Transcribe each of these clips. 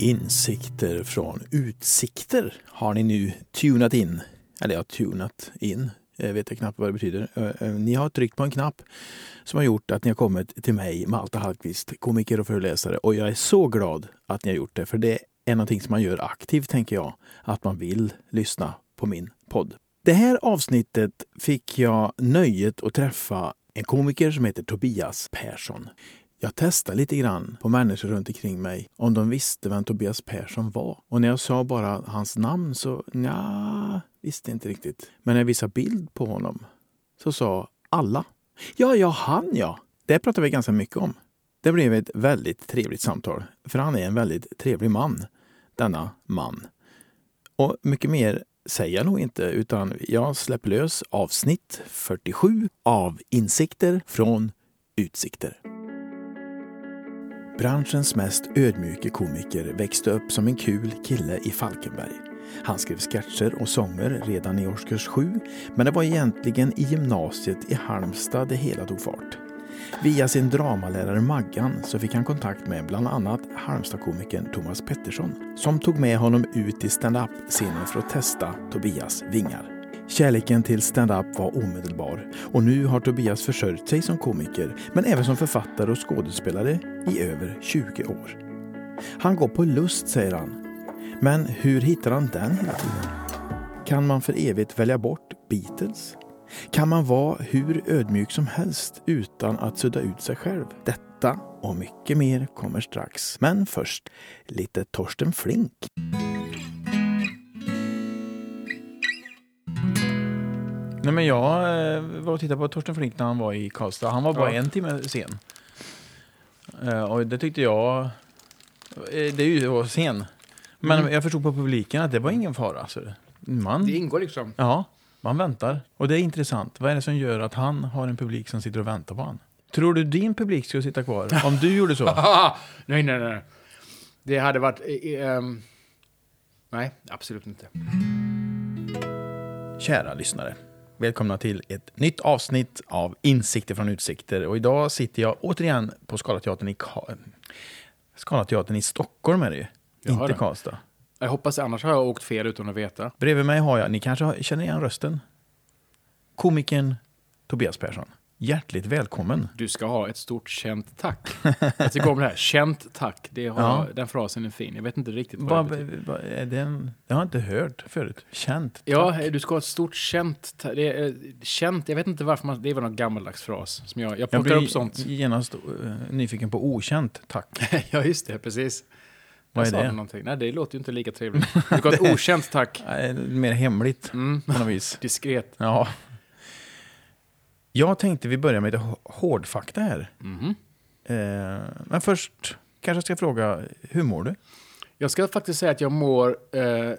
Insikter från utsikter har ni nu tunat in. Eller ja, tunat in. Jag vet jag knappt vad det betyder. Eh, eh, ni har tryckt på en knapp som har gjort att ni har kommit till mig, Malta Hallqvist, komiker och föreläsare. Och jag är så glad att ni har gjort det, för det är någonting som man gör aktivt, tänker jag. Att man vill lyssna på min podd. Det här avsnittet fick jag nöjet att träffa en komiker som heter Tobias Persson. Jag testade lite grann på människor runt omkring mig om de visste vem Tobias Persson var. Och när jag sa bara hans namn så ja, visste inte riktigt. Men när jag visade bild på honom så sa alla Ja, ja, han ja. Det pratade vi ganska mycket om. Det blev ett väldigt trevligt samtal, för han är en väldigt trevlig man, denna man. Och mycket mer säger jag nog inte, utan jag släpper lös avsnitt 47 av Insikter från Utsikter. Branschens mest ödmjuke komiker växte upp som en kul kille i Falkenberg. Han skrev sketcher och sånger redan i årskurs 7, men det var egentligen i gymnasiet i Halmstad det hela tog fart. Via sin dramalärare Maggan så fick han kontakt med bland annat Halmstadkomikern Thomas Pettersson som tog med honom ut i stand-up-scenen för att testa Tobias vingar. Kärleken till stand-up var omedelbar och nu har Tobias försörjt sig som komiker men även som författare och skådespelare i över 20 år. Han går på lust, säger han. Men hur hittar han den hela tiden? Kan man för evigt välja bort Beatles? Kan man vara hur ödmjuk som helst utan att sudda ut sig själv? Detta och mycket mer kommer strax. Men först lite Torsten Flink. Nej, men jag eh, var och tittade på Torsten Flink när han var i Karlstad. Han var bara ja. en timme sen. Eh, och det tyckte jag... Eh, det är ju sen. Men mm. jag förstod på publiken att det var ingen fara. Så man, det ingår liksom. Ja, man väntar. Och det är intressant. Vad är det som gör att han har en publik som sitter och väntar på honom? Tror du din publik skulle sitta kvar om du gjorde så? nej, nej, nej. Det hade varit... Um, nej, absolut inte. Kära lyssnare. Välkomna till ett nytt avsnitt av Insikter från utsikter. Och idag sitter jag återigen på Scalateatern i, Scalateatern i Stockholm. Är det ju. Inte. Karlstad. Jag hoppas, annars har jag åkt fel utan att veta. Bredvid mig har jag, ni kanske känner igen rösten, komikern Tobias Persson. Hjärtligt välkommen. Du ska ha ett stort känt tack. Jag tycker om det här. Känt tack. Det har, ja. Den frasen är fin. Jag vet inte riktigt vad ba, det betyder. Är den, jag har inte hört förut. Känt tack. Ja, du ska ha ett stort känt tack. Det är, känt, jag vet inte varför man, det är väl någon gammaldags fras. Som jag, jag plockar jag upp sånt. genast uh, nyfiken på okänt tack. ja, just det. Precis. Vad är det? Någonting. Nej, det låter ju inte lika trevligt. Du ha ett okänt tack. Nej, mer hemligt mm. på något vis. Diskret. Ja. Jag tänkte vi börjar med lite hårdfakta här. Mm. Eh, men först kanske jag ska fråga, hur mår du? Jag ska faktiskt säga att jag mår eh,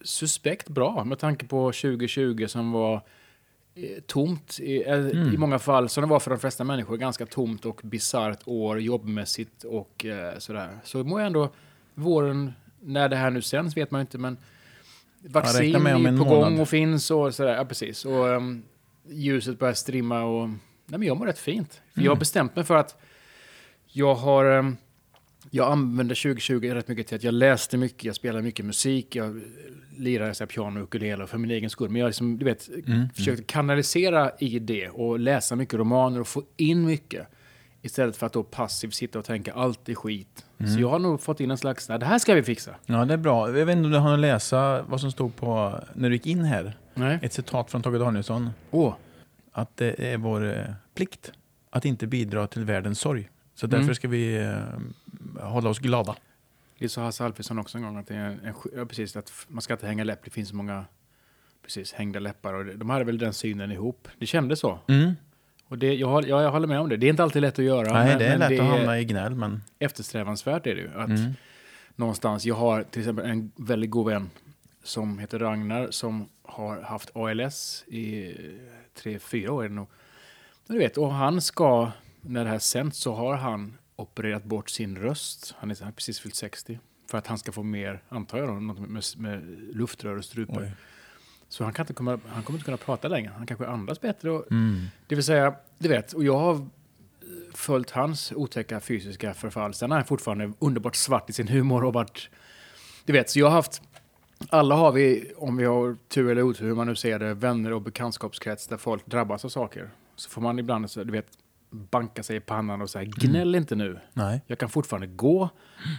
suspekt bra med tanke på 2020 som var eh, tomt i, eh, mm. i många fall, som det var för de flesta människor, ganska tomt och bisarrt år jobbmässigt och eh, sådär. Så mår jag ändå våren, när det här nu sänds vet man inte, men vaccin är på gång och finns och sådär. Ja, precis. Och um, ljuset börjar strimma och... Nej, men jag mår rätt fint. Mm. Jag har bestämt mig för att jag har... Um, jag använde 2020 rätt mycket till att jag läste mycket, jag spelade mycket musik, jag lirade så här, piano och ukulele för min egen skull. Men jag liksom, du vet, mm, mm. försökte kanalisera i det och läsa mycket romaner och få in mycket. Istället för att då passivt sitta och tänka allt är skit. Mm. Så jag har nog fått in en slags, det här ska vi fixa. Ja, det är bra. Jag vet inte om du har läsa vad som stod på, när du gick in här. Nej. Ett citat från Tage Danielsson. Oh. Att det är vår eh, plikt att inte bidra till världens sorg. Så därför mm. ska vi eh, hålla oss glada. Det sa Hasse Alfredson också en gång, att, det är en, ja, precis, att man ska inte hänga läpp. Det finns så många precis, hängda läppar. Och de hade väl den synen ihop. Det kändes så. Mm. Och det, jag, jag, jag håller med om det. Det är inte alltid lätt att göra. Nej, men, det är lätt det att hamna i gnäll. Men... Eftersträvansvärt är det ju. Att mm. någonstans, jag har till exempel en väldigt god vän som heter Ragnar som har haft ALS i tre, fyra år. Nog. Du vet, och han ska, när det här sänds så har han opererat bort sin röst. Han är, precis fyllt 60. För att han ska få mer, antar jag, då, något med, med luftrör och strupar. Så han, kan inte komma, han kommer inte kunna prata längre. Han kanske andas bättre. Och, Mm. Det vill säga, du vet, och jag har följt hans otäcka fysiska förfall. Sen är han fortfarande underbart svart i sin humor och varit... Du vet, så jag har haft... Alla har vi, om vi har tur eller otur, hur man nu ser det, vänner och bekantskapskrets där folk drabbas av saker. Så får man ibland, du vet, banka sig i pannan och säga gnäll inte nu. Nej. Jag kan fortfarande gå,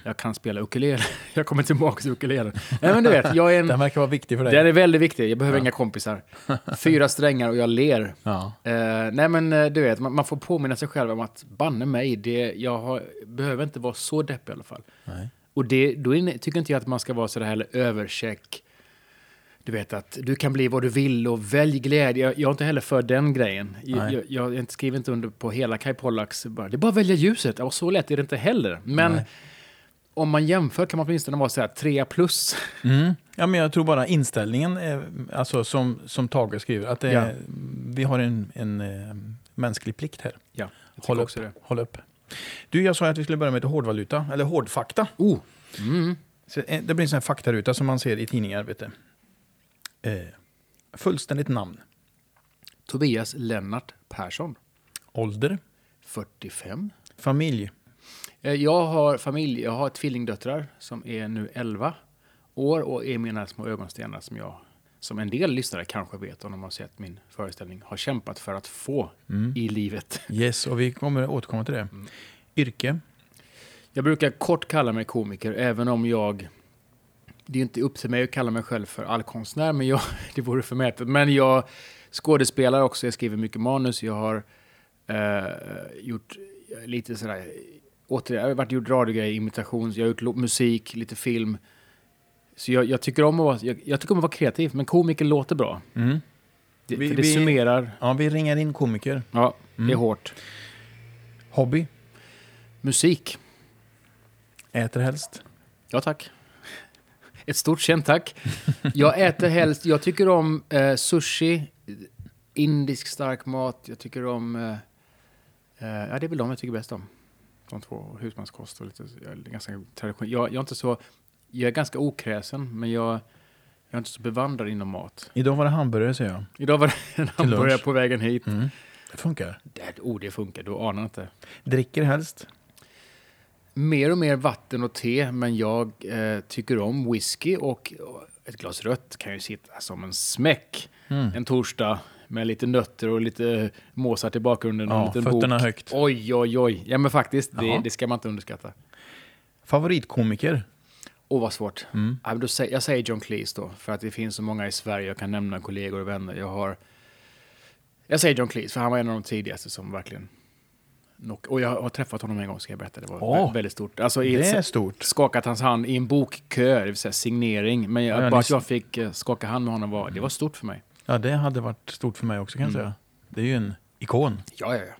jag kan spela ukulele. Jag kommer tillbaka till ukulelen. Nej men du vet, jag är en... Den verkar vara viktig för dig. Den är väldigt viktig, jag behöver inga kompisar. Fyra strängar och jag ler. Ja. Eh, nej men eh, du vet, man, man får påminna sig själv om att banne mig, det, jag har, behöver inte vara så deppig i alla fall. Nej. Och det, då är, tycker inte jag att man ska vara sådär heller övercheck. Du vet att du kan bli vad du vill och välj glädje. Jag, jag är inte heller för den grejen. Jag, jag, jag skriver inte under på hela Kai Pollaks. Bara, det är bara att välja ljuset. Och så lätt är det inte heller. Men Nej. om man jämför kan man åtminstone vara så här trea plus. Mm. Ja, men jag tror bara inställningen, är, alltså som, som Tage skriver, att är, Ja. vi har en, en eh, mänsklig plikt här. Ja, Håll upp. det. Håll upp. Du, jag sa att vi skulle börja med lite hårdvaluta, eller hårdfakta. Oh. Mm. Så, eh, det blir en sån här faktaruta som man ser i tidningar. Vet du. Eh, fullständigt namn, Tobias Lennart Persson, ålder, 45. familj, Eh, Jag har familj, jag har tvillingdöttrar som är nu 11 år och är mina små ögonstenar som jag, som en del lyssnare kanske vet om de har sett min föreställning, har kämpat för att få Mm. i livet. yes, och vi kommer återkomma till det. Mm. Yrke, Jag brukar kort kalla mig komiker, även om jag... Det är inte upp till mig att kalla mig själv för allkonstnär, men jag, det vore förmätet. Men jag skådespelar också, jag skriver mycket manus, jag har eh, gjort lite sådär... Återigen, jag har varit gjort radiogrejer, imitation, jag har gjort musik, lite film. Så jag, jag tycker om att vara, jag, jag tycker om att vara kreativ, men komiker låter bra. mm. Det, Vi- det vi- summerar. ja, vi ringar in komiker. Ja, det är Mm. hårt. Hobby, Musik. äter helst, Ja, tack. Ett stort känt tack. Jag äter helst, jag tycker om eh, sushi, indisk stark mat, jag tycker om... Eh, eh, ja, det är väl de jag tycker bäst om. De två, husmanskost och lite, jag är ganska tradition. Jag, jag är inte så, jag är ganska okräsen, men jag, jag är inte så bevandrad inom mat. idag var det hamburgare säger jag. Idag var det en hamburgare på vägen hit. Mm. Det funkar. Det, oh, det funkar, du anar inte. Dricker helst, Mer och mer vatten och te, men jag eh, tycker om whisky och ett glas rött kan ju sitta som en smäck mm. en torsdag med lite nötter och lite Mozart i bakgrunden och en ja, liten fötterna bok. högt. Oj, oj, oj. Ja, men faktiskt, det, det ska man inte underskatta. Favoritkomiker, Åh, vad svårt. mm. Ja, jag säger John Cleese då, för att det finns så många i Sverige. Jag kan nämna kollegor och vänner. Jag har... Jag säger John Cleese, för han var en av de tidigaste som verkligen... Knock, och jag har träffat honom en gång, ska jag berätta. Det var vä- väldigt stort. Alltså, det är stort. skakat hans hand i en bokkö, det vill säga signering. Men jag, Ja, bara att jag fick eh, skaka hand med honom, var, det var stort för mig. Ja, det hade varit stort för mig också kan jag Mm. säga. Det är ju en ikon. Ja, ja, ja.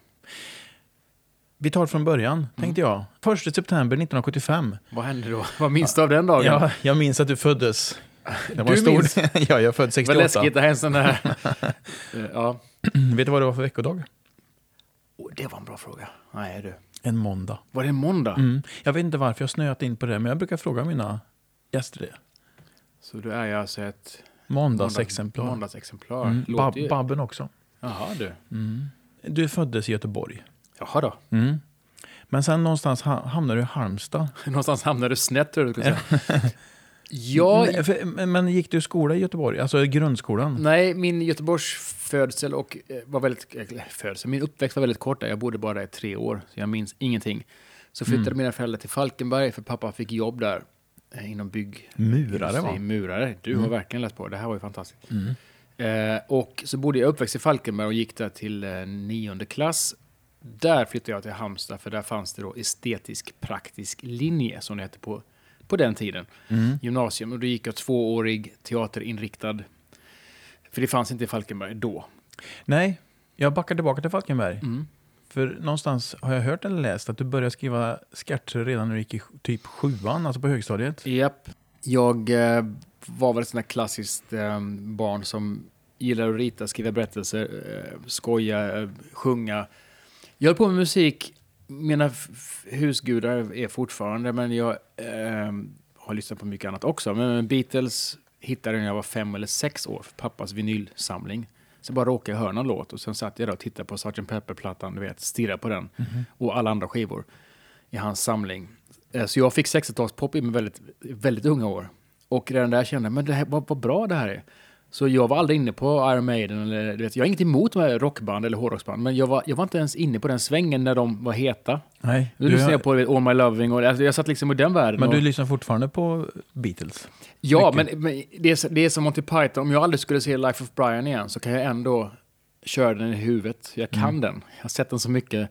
Vi tar från början, Mm. tänkte jag. 1 september 1975. Vad hände då? Vad minns du av den dagen? Ja, jag minns att du föddes. Det var Du stor... minns? ja, jag är född Vad 68. läskigt, det här är en sån där... Ja. Vet du vad det var för veckodag? Oh, det var en bra fråga. Nej, du. En måndag. Var det en måndag? Mm. Jag vet inte varför jag snöat in på det, men jag brukar fråga mina gäster det. Så du är ju alltså ett Måndagsexemplar. måndagsexemplar. Mm. Ju- Babben också. Jaha, du. Mm. Du föddes i Göteborg. Jaha då. Mm. Men sen någonstans ha- hamnade du i Halmstad. Någonstans hamnade du snett, tror jag du skulle säga. ja, Men, men- gick du i skola i Göteborg? Alltså grundskolan? nej, min Göteborgs födsel och eh, var väldigt... Eller, födsel, min uppväxt var väldigt kort där. Jag bodde bara där i tre år, så jag minns ingenting. Så flyttade Mm. mina föräldrar till Falkenberg, för pappa fick jobb där eh, inom bygg... Murare va? Murare. Du har Mm. verkligen läst på. Det här var ju fantastiskt. Mm. Eh, och så bodde jag uppväxt i Falkenberg och gick där till eh, nionde klass. Där flyttade jag till Halmstad för där fanns det då estetisk praktisk linje som det hette på, på den tiden. Mm. Gymnasium. Och då gick jag tvåårig teaterinriktad. För det fanns inte i Falkenberg då. Nej, jag backar tillbaka till Falkenberg. Mm. För någonstans har jag hört eller läst att du började skriva sketcher redan när du gick i typ sjuan, alltså på högstadiet. Japp. Jag eh, var väl ett sånt där klassiskt eh, barn som gillar att rita, skriva berättelser, eh, skoja, eh, sjunga. Jag höll på med musik. Mina husgudar är fortfarande, men jag eh, har lyssnat på mycket annat också. Men Beatles, hittade den när jag var fem eller sex år, för pappas vinylsamling. Så bara råkade jag höra någon låt och sen satt jag där och tittade på Sgt. Pepper-plattan, du vet, stirrade på den. Och alla andra skivor i hans samling. Eh, Så jag fick 60-talspop i mig väldigt, väldigt unga år. Och redan där kände jag, men det här, vad, vad bra det här är. Så jag var aldrig inne på Iron Maiden, eller, du vet, jag har inget emot med rockband eller hårdrocksband, men jag var, jag var inte ens inne på den svängen när de var heta. Nej, Nu lyssnar jag på vet, All My Loving och alltså, jag satt liksom i den världen. men och, du lyssnar fortfarande på Beatles? ja, men, men det, är, det är som Monty Python, om jag aldrig skulle se Life of Brian igen så kan jag ändå köra den i huvudet. Jag kan Mm. den, jag har sett den så mycket.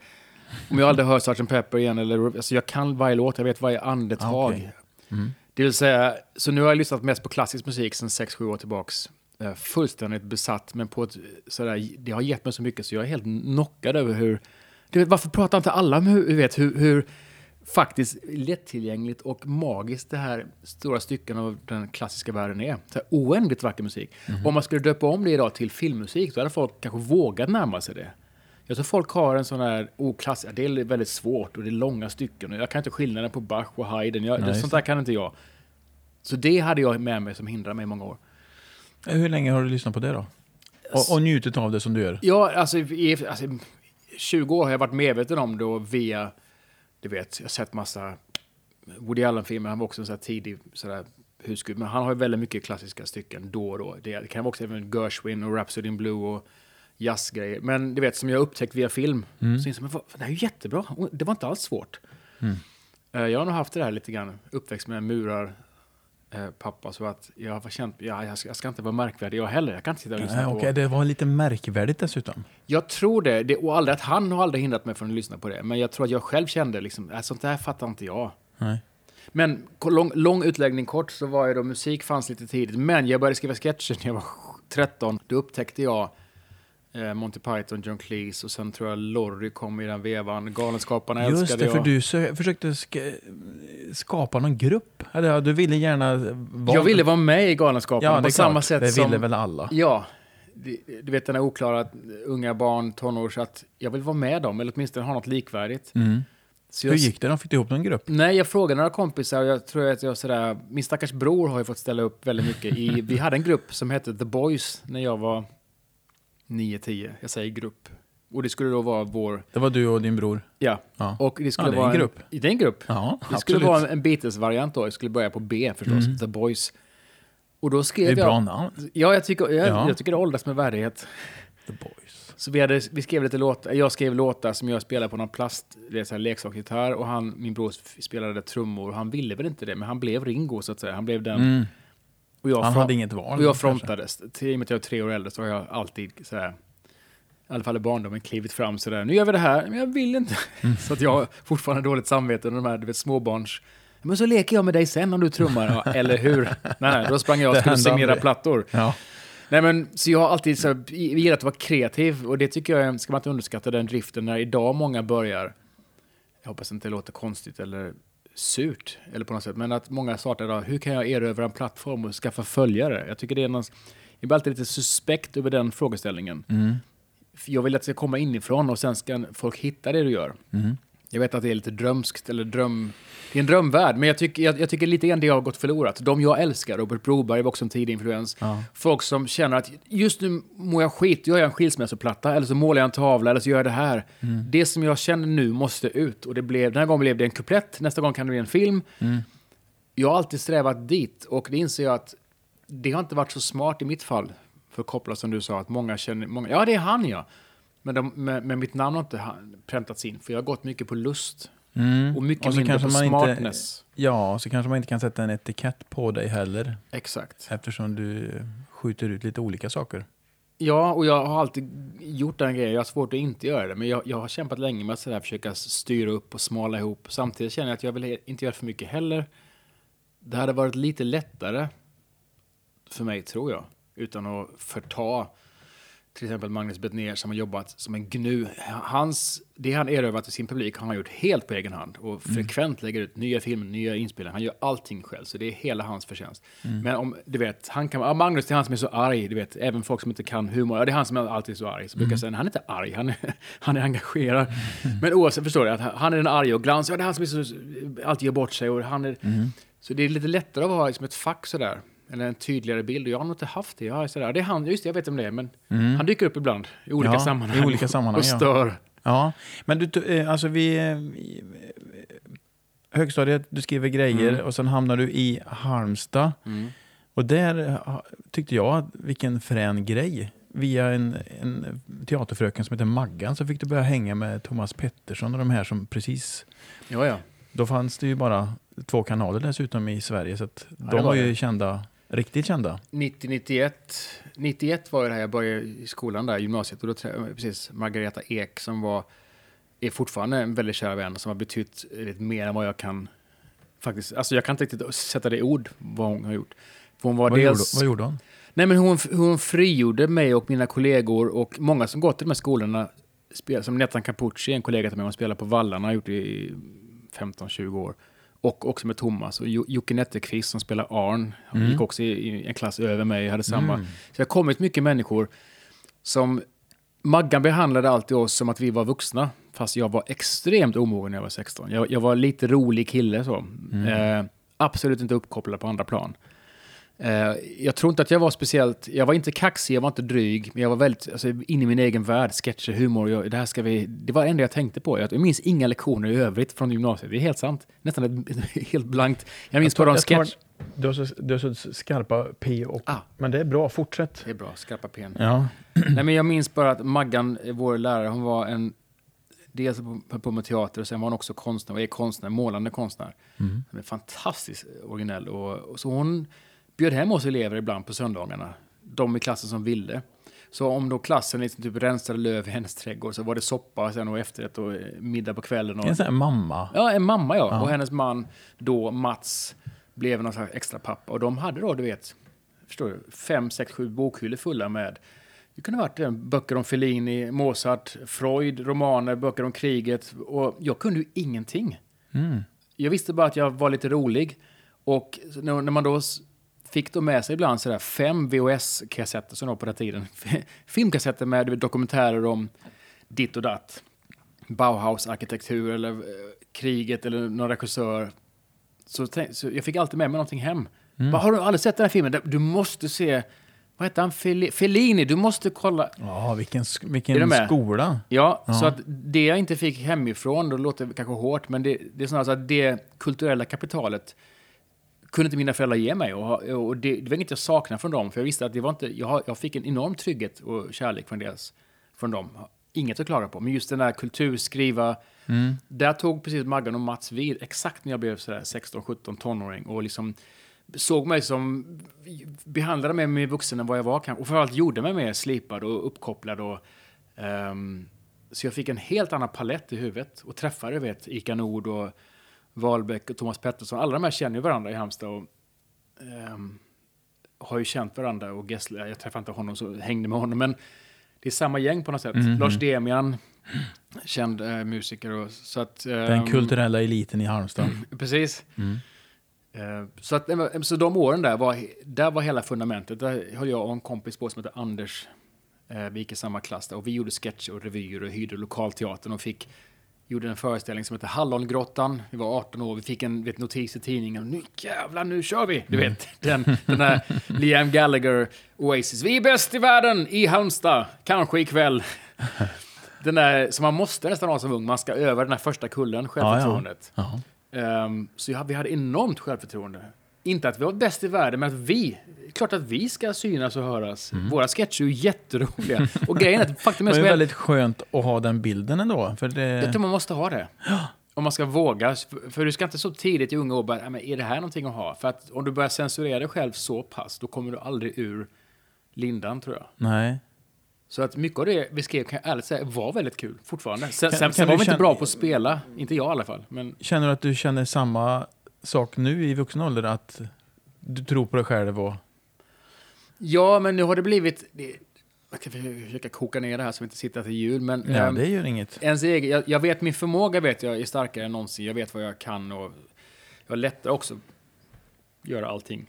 Om jag aldrig hör Sgt. Pepper igen, eller, alltså jag kan varje låt, jag vet varje andetag. Ah, okej. Mm. Det vill säga, så nu har jag lyssnat mest på klassisk musik sedan 6-7 år tillbaks. Eh, Fullständigt besatt, men på ett sådär, det har gett mig så mycket så jag är helt knockad över hur... Du vet, varför pratar inte alla om hur, vet, hur, hur faktiskt lättillgängligt och magiskt det här stora stycken av den klassiska världen är. Så här oändligt vacker musik. Om man skulle döpa om det idag till filmmusik, då hade folk kanske vågat närma sig det. Jag tror folk har en sån här, oh, klass, det är väldigt svårt och det är långa stycken jag kan inte skillnaden på Bach och Haydn. Jag, Nej, sånt där kan inte jag. Så det hade jag med mig som hindrar mig i många år. Hur länge har du lyssnat på det då? Och, och njutit av det som du gör? Ja, alltså, i, alltså i 20 år har jag varit medveten om det och via, du vet, jag har sett massa Woody Allen-filmer, han var också en sån här tidig sådär husgud, men han har ju väldigt mycket klassiska stycken då och då. Det kan vara också även Gershwin och Rhapsody in Blue och jazzgrejer. Men du vet, som jag upptäckt via film, Mm. så inser jag, det här är ju jättebra, det var inte alls svårt. Mm. Eh, Jag har nog haft det här lite grann, uppväxt med murar, eh, pappa, så att jag har känt, ja, jag ska, jag ska inte vara märkvärdig jag heller, jag kan inte sitta och lyssna Nej, på... okej, det var lite märkvärdigt dessutom. Jag tror det, det och aldrig att han har aldrig hindrat mig från att lyssna på det. Men jag tror att jag själv kände liksom, äh, sånt där fattar inte jag. Nej. Men lång, lång utläggning kort så var ju då musik fanns lite tidigt. Men jag började skriva sketcher när jag var 13. Då upptäckte jag eh, Monty Python, John Cleese och sen tror jag Lorry kom i den vevan. Galenskaparna Just älskade det, för jag. du sö- försökte sk- skapa någon grupp. Eller, ja, du ville gärna vara... Jag ville vara med i Galenskaparna ja, det på samma klart. sätt det som... ville väl alla? Ja. Du vet den här oklara unga barn, tonårs, att jag vill vara med dem, eller åtminstone ha något likvärdigt. Mm. Så Hur jag- gick det då? Fick ihop någon grupp? Nej, jag frågade några kompisar och jag tror att jag sådär, min stackars bror har ju fått ställa upp väldigt mycket i, vi hade en grupp som hette The Boys när jag var 9-10, jag säger grupp. Och det skulle då vara vår, Det var du och din bror? ja, Ja. och det skulle Ja, det är vara en grupp. En, det är en grupp. Ja, Det skulle vara en, Beatles-variant då, det skulle börja på B förstås, Mm. The Boys. Och då Det skrev är ett bra jag, namn. ja jag tycker, jag, Ja. jag tycker det åldras med värdighet. The Boys. Så vi, hade, vi skrev lite låtar, jag skrev låtar som jag spelade på någon plast, det är leksaksgitarr och han, min bror spelade trummor. Han ville väl inte det, men han blev Ringo så att säga. Han blev den. Mm. Och jag, Han hade inget val. och jag frontades. I och med att jag är tre år äldre så har jag alltid sådär, i alla fall i barndomen, klivit fram sådär. Nu gör vi det här, men jag vill inte. Mm. så att jag har fortfarande dåligt samvete när de här du vet, småbarns... Men så leker jag med dig sen om du trummar. Ja, eller hur? Nej, nej, då sprang jag och skulle signera aldrig. plattor. Ja. Nej, men, så jag har alltid så här, gillat att vara kreativ och det tycker jag ska man inte underskatta den driften när idag många börjar. Jag hoppas inte det låter konstigt eller surt eller på något sätt, men att många startar idag. Hur kan jag erövra en plattform och skaffa följare? Jag tycker det är någon, jag blir alltid lite suspekt över den frågeställningen. Mm. Jag vill att det ska komma inifrån och sen ska folk hitta det du gör. Mm. Jag vet att det är lite drömskt eller dröm... Det är en drömvärld, men jag tycker, jag, jag tycker lite grann det har gått förlorat. De jag älskar, Robert Broberg var också en tidig influens. Ja. Folk som känner att just nu mår jag skit, gör jag en skilsmässoplatta, eller så målar jag en tavla, eller så gör jag det här. Mm. Det som jag känner nu måste ut. Och det blev, den här gången blev det en kuplett, nästa gång kan det bli en film. Mm. Jag har alltid strävat dit, och det inser jag att det har inte varit så smart i mitt fall. För att koppla som du sa, att många känner, många, ja det är han ja. Men, de, men, men mitt namn har inte präntats in, för jag har gått mycket på lust. Mm. Och mycket Och mindre på man inte- smartness. Ja, så kanske man inte kan sätta en etikett på dig heller. Exakt. Eftersom du skjuter ut lite olika saker. Ja, och jag har alltid gjort den grejen. Jag har svårt att inte göra det, men jag, jag har kämpat länge med att sådär försöka styra upp och smala ihop. Samtidigt känner jag att jag vill inte göra för mycket heller. Det hade varit lite lättare för mig, tror jag, utan att förta till exempel Magnus Bettner som har jobbat som en gnu. Hans, det han erövrat i sin publik har han gjort helt på egen hand och frekvent lägger ut nya filmer, nya inspelningar. Han gör allting själv, så det är hela hans förtjänst. Men om, du vet, han kan, ja, Magnus det är han som är så arg, du vet, även folk som inte kan humor, ja, det är han som är alltid så arg. Så brukar jag säga, "Nej, han är inte arg, han är, han är engagerad. Men oavsett, förstår du, att han är den arga och glans, ja, det är han som är så, alltid gör bort sig och han är, så det är lite lättare att vara liksom ett fack sådär. Eller en tydligare bild. Och jag har nog inte haft det. Jag har sådär. Det är han, just det, jag vet om det är, men han dyker upp ibland i olika Ja, sammanhang. i olika sammanhang, och ja. stör. Ja, men du, eh, alltså vi... eh, i- eh, Högstadiet, du skriver grejer Mm. och sen hamnar du i Halmstad. Och där eh, tyckte jag, vilken frän grej. Via en, en teaterfröken som heter Maggan så fick du börja hänga med Thomas Pettersson och de här som precis... Ja, ja. Då fanns det ju bara två kanaler dessutom i Sverige så det de var var ju det. kända, riktigt kända. 90, 91, 91 var det här jag började i skolan där, gymnasiet. Och då träffade jag precis Margareta Ek som var, är fortfarande en väldigt kär vän som har betytt lite mer än vad jag kan faktiskt, alltså jag kan inte riktigt sätta det i ord vad hon har gjort. För hon var Vad, dels, gjorde, vad gjorde hon? Nej men hon, hon frigjorde mig och mina kollegor och många som gått i de här skolorna, spel, som Nettan Capucci, en kollega till mig, hon spelar på Vallarna, har gjort det i 15-20 år. Och också med Thomas och Jo- Jocke Netterqvist som spelar Arn, han gick också i, i en klass över mig, hade samma. Så det har kommit mycket människor som Maggan behandlade alltid oss som att vi var vuxna, fast jag var extremt omogen när jag var 16. Jag, jag var lite rolig kille så. Eh, absolut inte uppkopplad på andra plan. Eh, jag tror inte att jag var speciellt, jag var inte kaxig, jag var inte dryg, men jag var väldigt alltså, inne i min egen värld, sketcher, humor, jag, det här ska vi, det var det enda jag tänkte på. Jag, jag minns inga lektioner i övrigt från gymnasiet, det är helt sant. Nästan ett, helt blankt. Jag minns bara en Jag tar- sketch. Du har, så, du har så skarpa P och... Ah. Men det är bra, fortsätt. Det är bra, skarpa pen. Ja. Nej, men jag minns bara att Maggan, vår lärare, hon var en... Dels på, på med teater och sen var hon också konstnär, och är konstnär, målande konstnär. Hon är fantastiskt originell. Och, och så hon bjöd hem oss elever ibland på söndagarna, de i klassen som ville. Så om då klassen liksom typ rensade löv i hennes trädgård så var det soppa sen och efterrätt och eh, middag på kvällen. Och, En sån här mamma. Ja, en mamma ja. Och hennes man då, Mats, blev någon slags extra pappa. Och de hade då, du vet, förstår du, fem, sex, sju bokhyllor fulla med det kunde ha varit eh, böcker om Fellini, Mozart, Freud, romaner, böcker om kriget. Och jag kunde ju ingenting. Jag visste bara att jag var lite rolig. Och när man då fick då med sig ibland sådär fem VHS-kassetter som var på den tiden. Filmkassetter med dokumentärer om ditt och datt. Bauhaus-arkitektur eller eh, kriget eller någon regissör. Så, så jag fick alltid med mig någonting hem. Bara, har du aldrig sett den här filmen? Du måste se... Vad heter han? Felli- Fellini. Du måste kolla. Ja, vilken, vilken skola. Ja, Ja. så att det jag inte fick hemifrån, då låter det kanske hårt, men det, det är snarare så att det kulturella kapitalet kunde inte mina föräldrar ge mig. Och, och det, det var inget jag saknade från dem, för jag visste att det var inte, jag, jag fick en enorm trygghet och kärlek från, deras, från dem. Inget att klaga på. Men just den där kulturskriva, där tog precis Maggan och Mats vid exakt när jag blev sådär 16, 17, tonåring och liksom såg mig som, behandlade mig mer vuxen än vad jag var kanske. Och framförallt gjorde mig mer slipad och uppkopplad och ehm, så jag fick en helt annan palett i huvudet och träffade, vet, Ika Nord och Wahlbeck och Thomas Pettersson. Alla de här känner ju varandra i Halmstad och ehm, har ju känt varandra och Gessle, jag träffade inte honom så hängde med honom, men det är samma gäng på något sätt. Lars Demian, känd eh, musiker och så att... Den ehm, kulturella eliten i Halmstad. Precis. Eh, Så, att, så de åren där var, där var hela fundamentet. Där höll jag och en kompis på som heter Anders. Eh, Vi gick i samma klass där och vi gjorde sketcher och revyer och hyrde lokalteatern och fick gjorde en föreställning som heter Hallongrottan. Vi var 18 år, vi fick en vet, notis i tidningen. Nu jävlar, nu kör vi! Du vet, den, den här Liam Gallagher, Oasis. Vi är bäst i världen i Halmstad, kanske ikväll. Den där som man måste nästan ha som ung, man ska öva den här första kullen, självförtroendet. Ja. Ehm, så ja, vi hade enormt självförtroende. Inte att vi var bäst i världen, men att vi, klart att vi ska synas och höras. Våra sketcher är ju jätteroliga. Och grejen är att faktum är Det är väldigt skönt att ha den bilden ändå. För det, jag tror man måste ha det. Om man ska våga. För, du ska inte så tidigt i unga år bara, "Ja, men är det här någonting att ha? För att om du börjar censurera dig själv så pass, då kommer du aldrig ur lindan tror jag. nej. Så att mycket av det vi skrev kan jag ärligt säga var väldigt kul fortfarande. Sen, Kan- sen, kan sen var vi inte bra på att spela, inte jag i alla fall. Men Känner du att du känner samma sak nu i vuxen ålder? Att du tror på dig själv och... Ja, men nu har det blivit... Det, jag kan försöka koka ner det här så vi inte sitter till jul, men... Ja, ehm, det gör inget. ens egen, jag, jag vet min förmåga vet jag är starkare än någonsin. Jag vet vad jag kan och jag har lättare också göra allting.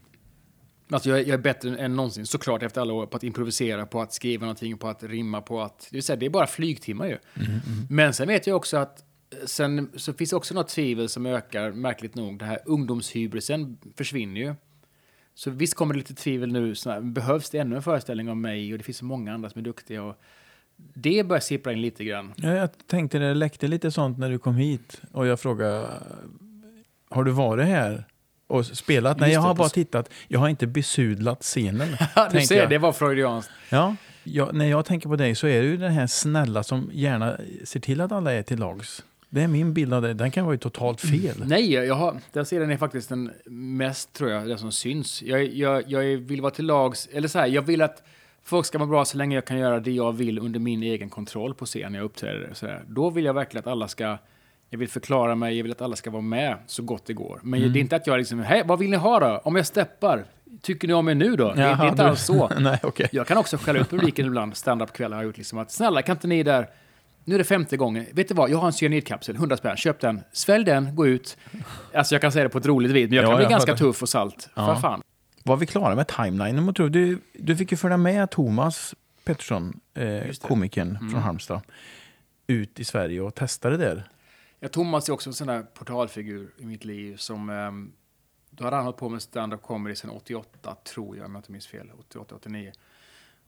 Alltså jag, är- jag är bättre än någonsin, såklart efter alla år, på att improvisera, på att skriva någonting, på att rimma, på att... Det, vill säga, det är bara flygtimmar ju. Men sen vet jag också att sen så finns det också något tvivel som ökar, märkligt nog. Det här ungdomshybrisen försvinner ju. Så visst kommer det lite tvivel nu. Så här, behövs det ännu en föreställning om mig? Och det finns så många andra som är duktiga. Och det börjar sippra in lite grann. Ja, jag tänkte det läckte lite sånt när du kom hit och jag frågade har du varit här och spelat? Nej, jag har bara tittat. Jag har inte besudlat scenen. du ser, jag. det var freudianskt. Ja, jag, när jag tänker på dig så är du den här snälla som gärna ser till att alla är till lags. Det är min bild av dig. Den kan vara ju totalt fel. Nej, jag har, den serien är faktiskt den mest, tror jag, den som syns. Jag, jag, jag vill vara till lags, eller så här, jag vill att folk ska må bra så länge jag kan göra det jag vill under min egen kontroll på scen när jag uppträder. Så här. Då vill jag verkligen att alla ska, jag vill förklara mig, jag vill att alla ska vara med så gott det går. Men Mm. det är inte att jag liksom, hej, vad vill ni ha då? Om jag steppar, tycker ni om mig nu då? det, det är inte alls så. Nej, okej. Jag kan också skälla ut publiken ibland, stand-up-kvällar har jag gjort liksom att snälla kan inte ni där, nu är det femte gången, vet du vad, jag har en cyanidkapsel, 100 spänn, köp den, svälj den, gå ut. Alltså jag kan säga det på ett roligt vis, men jag Ja, kan bli jag ganska tuff och salt. Ja. För fan. Var vi klara med timelinen? Du, du fick ju följa med Thomas Pettersson, eh, komikern Mm. från Halmstad, ut i Sverige och testa det där. Ja, Thomas är också en sån där portalfigur i mitt liv som, ehm, då hade han hållit på med stand-up comedy sedan 88, tror jag, om jag inte minns fel, 88, 89.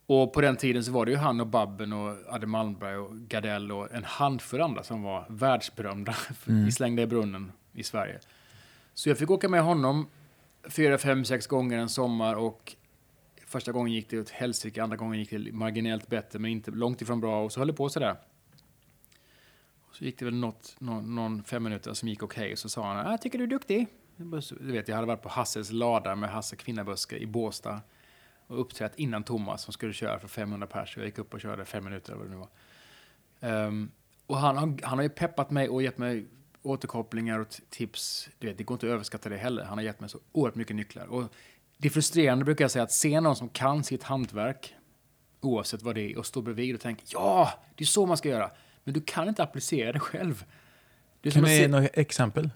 Och på den tiden så var det ju han och Babben och Adde Malmberg och Gardell och en handfull andra som var världsberömda i Slängda i brunnen i Sverige. Så jag fick åka med honom fyra, fem, sex gånger en sommar och första gången gick det åt helsike, andra gången gick det marginellt bättre men inte långt ifrån bra och så höll det på sådär. Så gick det väl något, någon, någon fem minuter som gick okej och så sa han "Ah, jag tycker du är duktig. Du vet, jag hade varit på Hasses lada med Hasse Kvinnaböske i Båstad och uppträtt innan Thomas som skulle köra för 500 pers. Jag gick upp och körde fem minuter eller vad det nu var. Ehm, och han, har- han har ju peppat mig och gett mig återkopplingar och tips. Du vet, det går inte att överskatta det heller. Han har gett mig så oerhört mycket nycklar. Och det är frustrerande brukar jag säga att se någon som kan sitt hantverk oavsett vad det är och stå bredvid och tänka ja, det är så man ska göra. Men du kan inte applicera det själv. Det Kan du se- ge några exempel?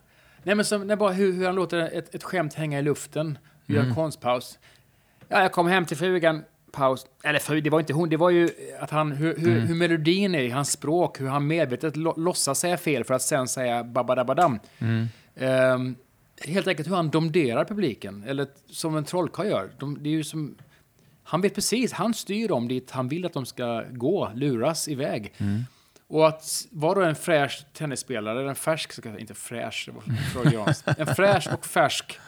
Nej, men som, när bara hur, hur han låter ett, ett skämt hänga i luften, gör Mm. en konstpaus. Ja, jag kom hem till frugan, paus. Eller fru, det var inte hon, det var ju att han, hur, hur, Mm. hur melodin är i hans språk, hur han medvetet lo, låtsas säga fel för att sen säga babadabadam. Mm. Ehm, helt enkelt hur han domderar publiken, eller som en trollkarl gör. De, det är ju som, han vet precis, han styr dem dit han vill att de ska gå, luras iväg. Mm. Och att vara en fräsch tennisspelare, eller en färsk, inte fräsch, det var en fräsch och färsk.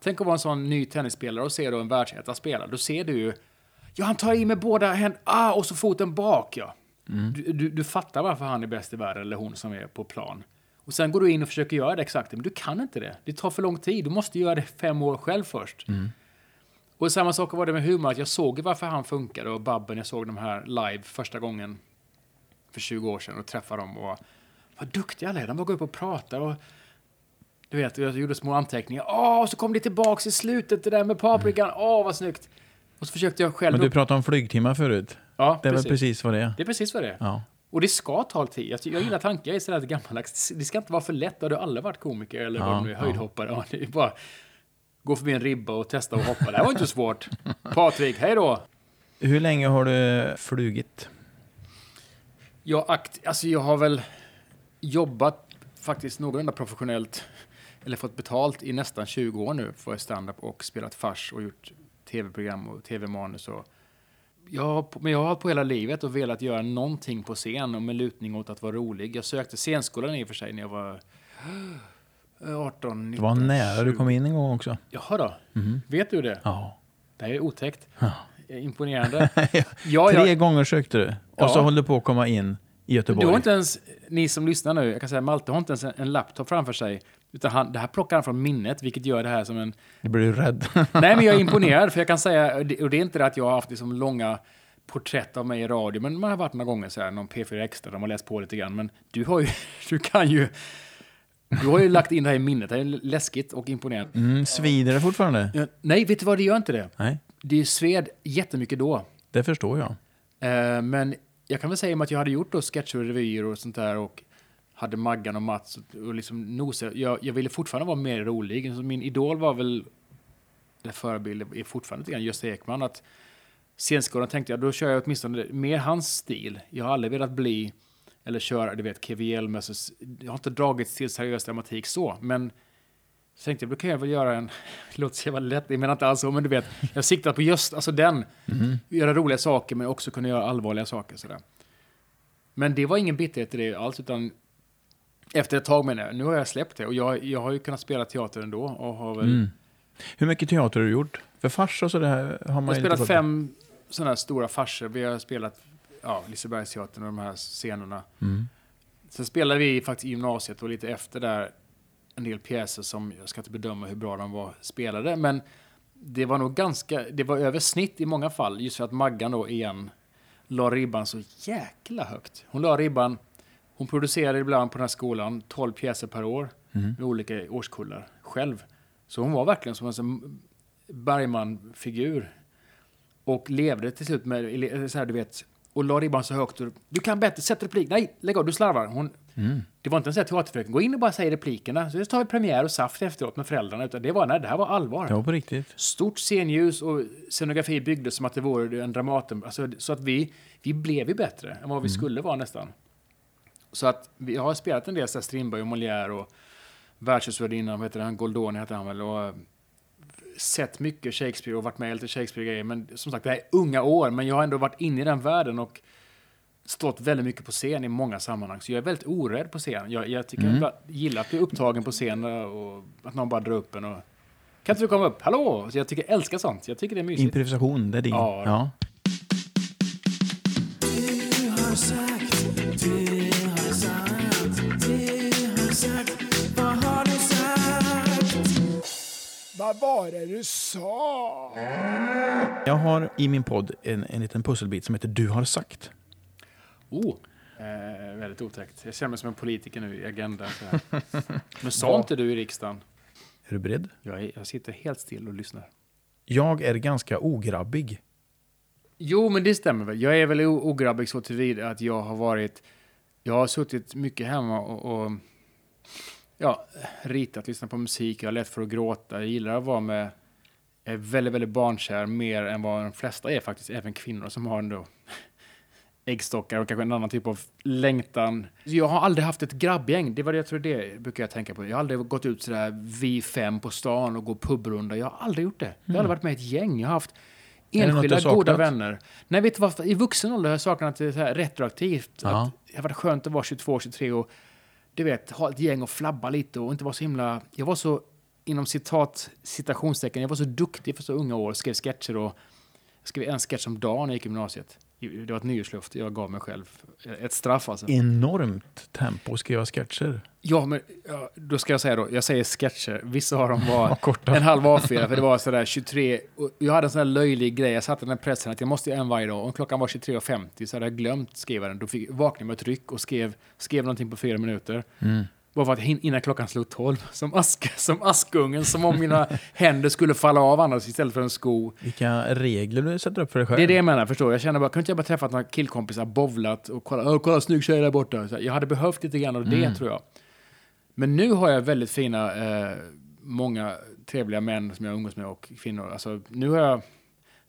Tänk att vara en sån ny tennisspelare och se då en världsetta spela. Då ser du ju, ja han tar i med båda händerna, ah, och så foten bak ja. Du, du, du fattar varför han är bäst i världen, eller hon som är på plan. Och sen går du in och försöker göra det exakt, men du kan inte det. Det tar för lång tid, du måste göra det fem år själv först. Och samma sak var det med humor, att jag såg varför han funkade och Babben, jag såg de här live första gången för 20 år sedan och träffade dem och vad duktiga alla är. De bara går upp och pratar och du vet, jag gjorde små anteckningar. Åh, och så kom det tillbaks i slutet, det där med paprikan. Åh, vad snyggt. Och så försökte jag själv... Men du pratade om flygtimmar förut. ja, Det är precis. väl precis vad det är? Det är precis vad det är. Ja. Och det ska ta tid. Jag, jag gillar tankar, jag är sådär gammaldags. Det ska inte vara för lätt. Har du aldrig varit komiker eller Ja, vad är, ja. höjdhoppare? Ja, det är bara gå förbi en ribba och testa att hoppa. Det här var inte svårt. Patrik, hej då! Hur länge har du flugit? Jag, akt, alltså jag har väl jobbat faktiskt någorlunda professionellt, eller fått betalt i nästan 20 år nu för stand-up och spelat fars och gjort tv-program och tv-manus. Och jag men jag har hållit på hela livet och velat göra någonting på scen och med lutning åt att vara rolig. Jag sökte scenskolan i och för sig när jag var eh, 18, 19, Det var nära du 20. kom in en gång också. Jaha då, Mhm. vet du det? Ja. Det här är otäckt. Ja. Imponerande. Ja, Tre jag, gånger sökte du. Och Ja. så håller du på att komma in i Göteborg. Du har inte ens, ni som lyssnar nu, jag kan säga Malte har inte ens en, en laptop framför sig. Utan han, det här plockar han från minnet, vilket gör det här som en... Du blir ju rädd. Nej, men jag är imponerad, för jag kan säga, och det, är inte det att jag har haft liksom långa porträtt av mig i radio, men man har varit några gånger så här, någon P4 Extra, de har läst på lite grann, men du har ju, du kan ju, du har ju lagt in det här i minnet, det är läskigt och imponerande. Mm, svider det fortfarande? Nej, vet du vad, det gör inte det. Nej, Det sved jättemycket då. det förstår jag. Eh, men jag kan väl säga att jag hade gjort då sketcher och revyer och sånt där och hade Maggan och Mats och, och liksom nosa. Jag, jag ville fortfarande vara mer rolig. Så min idol var väl, eller förebild är fortfarande lite grann Gösta Ekman. Att scenskolan tänkte jag, då kör jag åtminstone mer hans stil. Jag har aldrig velat bli, eller köra, du vet, Kevin Hjelmes. Jag har inte dragits till seriös dramatik så, men Så tänkte jag, då kan jag väl göra en, låter så jävla lätt, jag menar inte alls så, men du vet, jag siktar på just alltså den. Mm. Göra roliga saker men också kunna göra allvarliga saker. Sådär. Men det var ingen bitterhet i det alls, utan efter ett tag menar jag, nu har jag släppt det och jag, jag har ju kunnat spela teater ändå och har väl... Mm. Hur mycket teater har du gjort? För fars och sådär har Jag man har ju spelat fem sådana här stora farser. Vi har spelat ja, Lisebergsteatern och de här scenerna. Mm. Sen spelade vi faktiskt i gymnasiet och lite efter där en del pjäser som, jag ska inte bedöma hur bra de var spelade, men det var nog ganska, det var över snitt i många fall, just för att Maggan då igen la ribban så jäkla högt. Hon la ribban, hon producerade ibland på den här skolan 12 pjäser per år Mm. med olika årskullar själv. Så hon var verkligen som en Bergman-figur. Och levde till slut med, så här, du vet, och la ribban så högt. Och, du kan bättre, sätt replik. Nej, lägg av, du slarvar. Hon, Mm. det var inte en sån här teaterfröken, gå in och bara säg replikerna. Så tar vi premiär och saft efteråt med föräldrarna. Utan det var, nej, det här var allvar. Det var på riktigt. Stort scenljus och scenografi byggdes som att det vore en Dramaten. Alltså, så att vi, vi blev ju bättre än vad vi skulle vara nästan. Så att vi har spelat en del så här Strindberg och Molière och Världshusvärdinnan, vad heter han, Goldoni heter han väl. Och, eh, sett mycket Shakespeare och varit med i lite Shakespeare-grejer. Men som sagt, det här är unga år, men jag har ändå varit inne i den världen och stått väldigt mycket på scen i många sammanhang. Så jag är väldigt orädd på scen. Jag, jag tycker Mm. jag gillar att bli upptagen på scen och att någon bara drar upp en och kan inte du komma upp? Hallå! Så jag tycker jag älskar sånt. Jag tycker det är mysigt. Improvisation, det är din. Ja. ja. Vad var det du sa? Jag har i min podd en, en liten pusselbit som heter Du har sagt. Oh, eh, väldigt otäckt. Jag känner mig som en politiker nu i Agenda. Så här. Men sa inte du i riksdagen? Är du beredd? Jag, är, jag sitter helt still och lyssnar. Jag är ganska ograbbig. Jo, men det stämmer väl. Jag är väl ograbbig så tillvida att jag har varit... Jag har suttit mycket hemma och, och ja, ritat, lyssnat på musik. Jag har lätt för att gråta. Jag gillar att vara med... Jag är väldigt, väldigt barnkär, mer än vad de flesta är faktiskt. Även kvinnor som har ändå äggstockar och kanske en annan typ av längtan. Jag har aldrig haft ett grabbgäng. Det var det jag tror det brukar jag tänka på. Jag har aldrig gått ut sådär vi fem på stan och gå pubrunda. Jag har aldrig gjort det. Jag har aldrig varit med i ett gäng. Jag har haft enskilda goda vänner. Nej, vet du vad? I vuxen ålder har jag saknat det så här retroaktivt. Ja. Att det har varit skönt att vara 22, 23 och du vet, ha ett gäng och flabba lite och inte vara så himla... Jag var så, inom citat, citationstecken, jag var så duktig för så unga år, skrev sketcher och jag skrev en sketch om dagen när jag gick i gymnasiet. Det var ett nyårslöfte jag gav mig själv. Ett straff alltså. Enormt tempo att skriva sketcher. Ja, men ja, då ska jag säga då, jag säger sketcher. Vissa av dem var en halv A4, för det var sådär 23. Och jag hade en sån här löjlig grej, jag satte den här pressen att jag måste göra en varje dag. Om klockan var 23.50 så hade jag glömt skriva den. Då fick, vaknade jag med ett ryck och skrev, skrev någonting på fyra minuter. Mm. Bara för att innan klockan slog 12. Som, ask, som askungen, som om mina händer skulle falla av annars istället för en sko. Vilka regler du sätter upp för dig själv. Det är det jag menar, förstår? Jag känner bara, kunde jag bara träffat några killkompisar, bovlat och kolla, "Åh, kolla snygg tjej där borta. Så jag hade behövt lite grann av det, Mm. tror jag. Men nu har jag väldigt fina, eh, många trevliga män som jag umgås med och kvinnor. Alltså, nu har jag,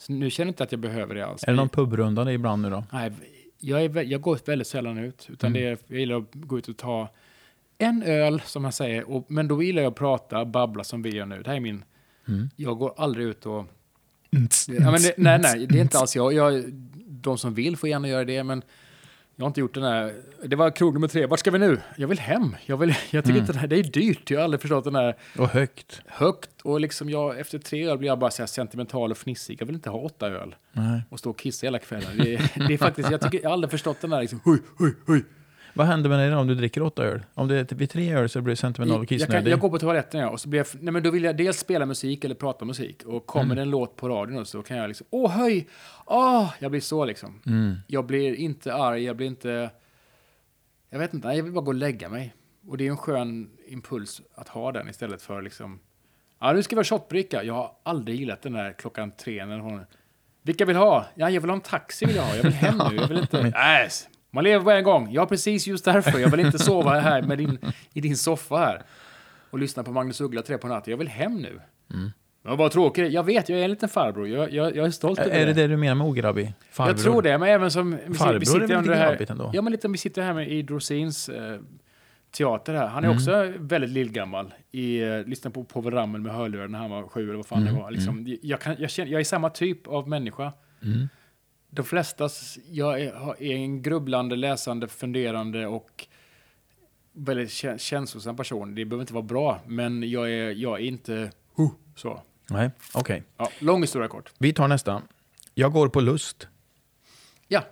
nu känner jag inte att jag behöver det alls. Är det någon pubrunda ibland nu då? Nej, jag, är, jag går väldigt sällan ut. Utan Mm. det är, jag gillar att gå ut och ta en öl, som man säger. Och, men då gillar jag att prata, babbla som vi gör nu. Det här är min... Mm. Jag går aldrig ut och... Ja, men det, nej, nej, det är inte alls jag. jag. De som vill får gärna göra det, men jag har inte gjort den här... Det var krog nummer tre. Vart ska vi nu? Jag vill hem. Jag, vill, jag tycker Mm. inte det här... Det är dyrt. Jag har aldrig förstått den här Och högt. högt. Och liksom jag, efter tre öl blir jag bara så här sentimental och fnissig. Jag vill inte ha åtta öl Nej. och stå och kissa hela kvällen. Det, är- det är faktiskt... Jag, tycker, jag har aldrig förstått den där liksom... Hui, hui, hui. Vad händer med dig då om du dricker åtta öl? Om det är vid tre öl så blir du sentimental och jag, kan, kissnödig. jag går på toaletten ja, och så blir jag, nej, men då vill jag dels spela musik eller prata musik. Och kommer Mm. en låt på radion så kan jag liksom, åh höj, åh, jag blir så liksom. Mm. Jag blir inte arg, jag blir inte, jag vet inte, jag vill bara gå och lägga mig. Och det är en skön impuls att ha den istället för liksom, ja nu ska vi ha shotbricka. Jag har aldrig gillat den där klockan tre när hon, vilka vill ha? Ja, jag vill ha en taxi vill jag ha, jag vill hem nu, jag vill inte, nej, man lever bara en gång. Ja, precis just därför. Jag vill inte sova här med din, i din soffa här och lyssna på Magnus Uggla tre på natten. Jag vill hem nu. Mm. Men vad tråkigt. Jag vet, jag är en liten farbror. Jag, jag, jag är stolt över Är det det du menar med ograbbig? Farbror? Jag tror det, men även som... Farbror sitter är väl grabbigt ändå? Ja, men lite, vi sitter här med i Drosins eh, teater här. Han är Mm. också väldigt lillgammal. I, eh, lyssnade på Povel Ramel med hörlurar när han var sju eller vad fan Mm. det var. Liksom, jag, kan, jag, känner, jag är samma typ av människa. Mm. De flesta, jag är, en grubblande, läsande, funderande och väldigt kä- känslosam person. Det behöver inte vara bra, men jag är, jag är inte huh, så. Nej, okej. Ja, lång historia kort. Vi tar nästa. Jag går på lust. Ja,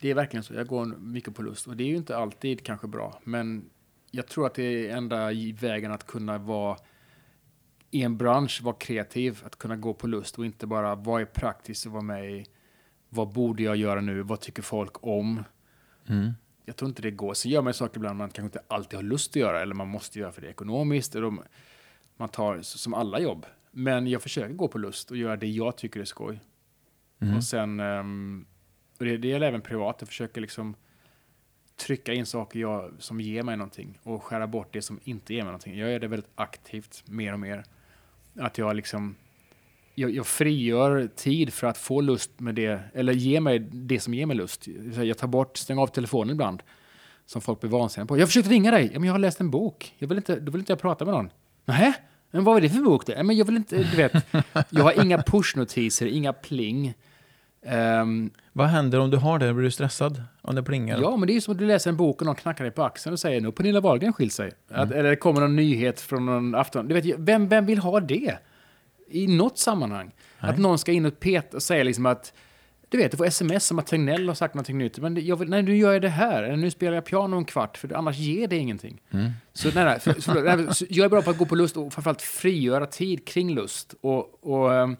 det är verkligen så. Jag går mycket på lust och det är ju inte alltid kanske bra, men jag tror att det är enda vägen att kunna vara i en bransch, vara kreativ, att kunna gå på lust och inte bara vad är praktiskt att vara med i, vad borde jag göra nu, vad tycker folk om? Mm. Jag tror inte det går. Så gör man saker ibland man kanske inte alltid har lust att göra eller man måste göra för det ekonomiskt. Eller man tar som alla jobb. Men jag försöker gå på lust och göra det jag tycker är skoj. Mm. Och sen, ehm, och det, det gäller även privat, jag försöker liksom trycka in saker jag, som ger mig någonting och skära bort det som inte ger mig någonting. Jag gör det väldigt aktivt, mer och mer. Att jag liksom, jag, jag frigör tid för att få lust med det, eller ge mig det som ger mig lust. Jag tar bort, stänger av telefonen ibland, som folk blir vansinniga på. Jag har försökt ringa dig, men jag har läst en bok. Jag vill inte, då vill inte jag prata med någon. Nej, men vad är det för bok? Det? Men jag vill inte, du vet, jag har inga pushnotiser, inga pling. Ehm, Vad händer om du har det? Blir du stressad om det plingar? ja, men det är som att du läser en bok och någon knackar dig på axeln och säger nu Pernilla Wahlgren skilt sig. Att, eller det kommer någon nyhet från någon afton. Du vet, vem, vem vill ha det? I något sammanhang. Nej. Att någon ska in och peta och säga liksom att du vet, du får sms om att Tegnell har sagt någonting nytt. Men jag vill, nej, nu gör jag det här. Eller nu spelar jag piano en kvart, för annars ger det ingenting. Mm. Så, nej, nej, för, så, nej, så jag är bra på att gå på lust och framförallt frigöra tid kring lust. Och, och ehm,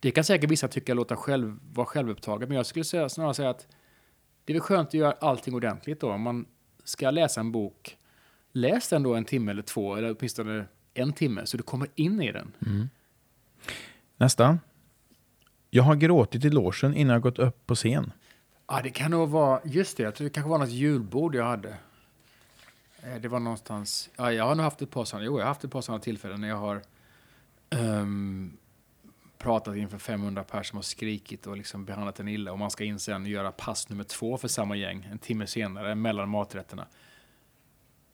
det kan säkert vissa tycka låta själv, vara självupptaget, men jag skulle säga, snarare säga att det är väl skönt att göra allting ordentligt då. Om man ska läsa en bok, läs den då en timme eller två, eller åtminstone en timme, så du kommer in i den. Nästa. Jag har gråtit i logen innan jag gått upp på scen. Ja, det kan nog vara, just det, jag tror det kanske var något julbord jag hade. Eh, det var någonstans, ja, jag har nog haft ett par sådana, jo, jag har haft ett par sådana tillfällen när jag har um, pratat inför 500 personer som har skrikit och liksom behandlat en illa och man ska in sen och göra pass nummer två för samma gäng en timme senare mellan maträtterna.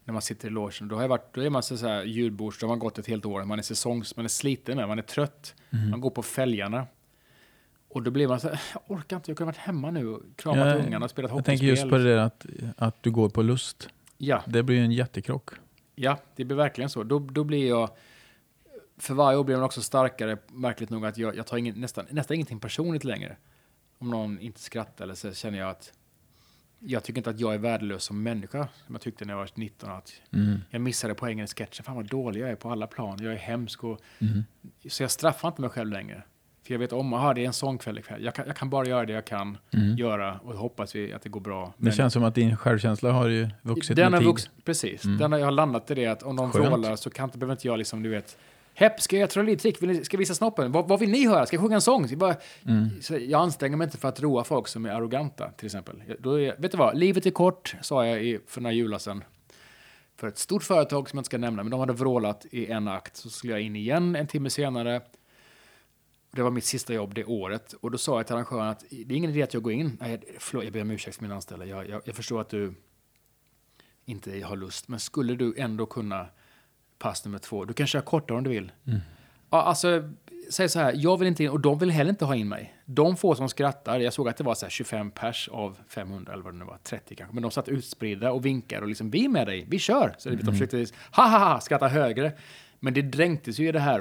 När man sitter i logen, då, har jag varit, då är man så så här julbords, då har man gått ett helt år, man är säsongs, man är sliten man är trött, man går på fälgarna. Och då blir man så här, jag orkar inte, jag kunde varit hemma nu och kramat Ja, ungarna och spelat Jag hockeyspel. tänker just på det där att, att du går på lust. Ja, Det blir ju en jättekrock. ja, det blir verkligen så. Då, då blir jag, för varje år blir man också starkare, märkligt nog, att jag, jag tar ingen, nästan, nästan ingenting personligt längre. Om någon inte skrattar eller så känner jag att jag tycker inte att jag är värdelös som människa, som jag tyckte när jag var 19. Att Mm. jag missade poängen i sketchen. Fan vad dålig jag är på alla plan. Jag är hemsk. Och, Mm. Så jag straffar inte mig själv längre. För jag vet om, aha, det är en sån kväll ikväll. Jag kan, jag kan bara göra det jag kan Mm. göra och hoppas vi att det går bra. Det känns som att din självkänsla har ju vuxit den med har tid. vux, Precis. Mm. Den har jag har landat i det att om Skönt. vrålar så kan, behöver inte jag liksom, du vet, Hepp, ska jag göra trolleritrick? Vill ni- Ska jag visa snoppen? Vad, vad vill ni höra? Ska jag sjunga en sång? Jag, bara, Mm. jag anstränger mig inte för att roa folk som är arroganta, till exempel. Då är, vet du vad? Livet är kort, sa jag i, för några jular sedan. För ett stort företag som jag inte ska nämna, men de hade vrålat i en akt. Så skulle jag in igen en timme senare. Det var mitt sista jobb det året. Och då sa jag till arrangören att det är ingen idé att jag går in. Nej, förlåt, jag ber om ursäkt för min anställda. Jag, jag, jag förstår att du inte har lust. Men skulle du ändå kunna pass nummer två, du kan köra kortare om du vill. Ja, alltså, säg så här, jag vill inte in, och de vill heller inte ha in mig. De få som skrattar, jag såg att det var så här 25 pers av 500 eller vad det nu var, 30 kanske. Men de satt utspridda och vinkade och liksom, vi är med dig, vi kör. Så de försökte, ha ha ha, skratta högre. Men det dränktes ju i det här.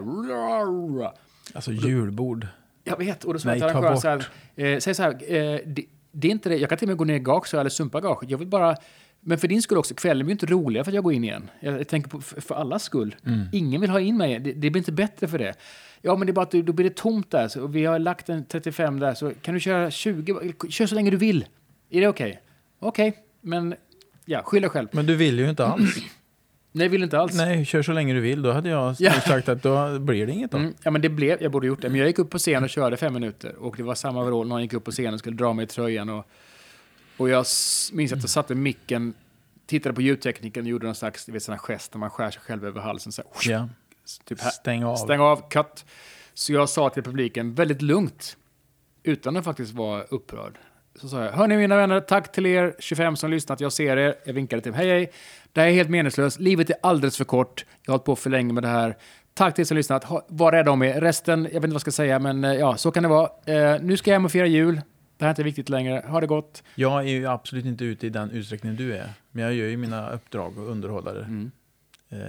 Alltså julbord. Jag vet, och då sa Nej, jag till så här, eh, säg så här, eh, det, det är inte det, jag kan till och med gå ner i gage eller sumpa gage. Jag vill bara, men för din skull också, kvällen blir ju inte roligare för att jag går in igen. Jag, tänker på för, allas skull. Ingen vill ha in mig, det, det blir inte bättre för det. Ja, men det är bara att du, då blir det tomt där, så vi har lagt en 35 där, så kan du köra 20, kör så länge du vill. Är det okej? Okej, men ja, skyll dig själv. Men du vill ju inte alls. Nej, vill inte alls. Nej, kör så länge du vill. Då hade jag Ja. sagt att då blir det inget då. Mm, ja, men det blev, jag borde gjort det. Men jag gick upp på scen och körde fem minuter. Och det var samma vrål. Någon gick upp på scenen och skulle dra mig i tröjan. Och, och jag minns att jag satte micken, tittade på ljudtekniken och gjorde någon slags vet, sån här gest när man skär sig själv över halsen. Så här, Ja. typ här. Stäng av. Stäng av, cut. Så jag sa till publiken väldigt lugnt, utan att faktiskt vara upprörd. så sa jag, hörni mina vänner, tack till er 25 som lyssnat, jag ser er, jag vinkade till hej hej. Det här är helt meningslöst, livet är alldeles för kort, jag har hållit på för länge med det här. Tack till er som lyssnat, ha, var rädda om er. Resten, jag vet inte vad jag ska säga, men eh, ja, så kan det vara. Eh, nu ska jag hem och fira jul. Det här är inte viktigt längre. Ha det gott. Jag är ju absolut inte ute i den utsträckning du är. Men jag gör ju mina uppdrag och underhållare. Mm. Eh,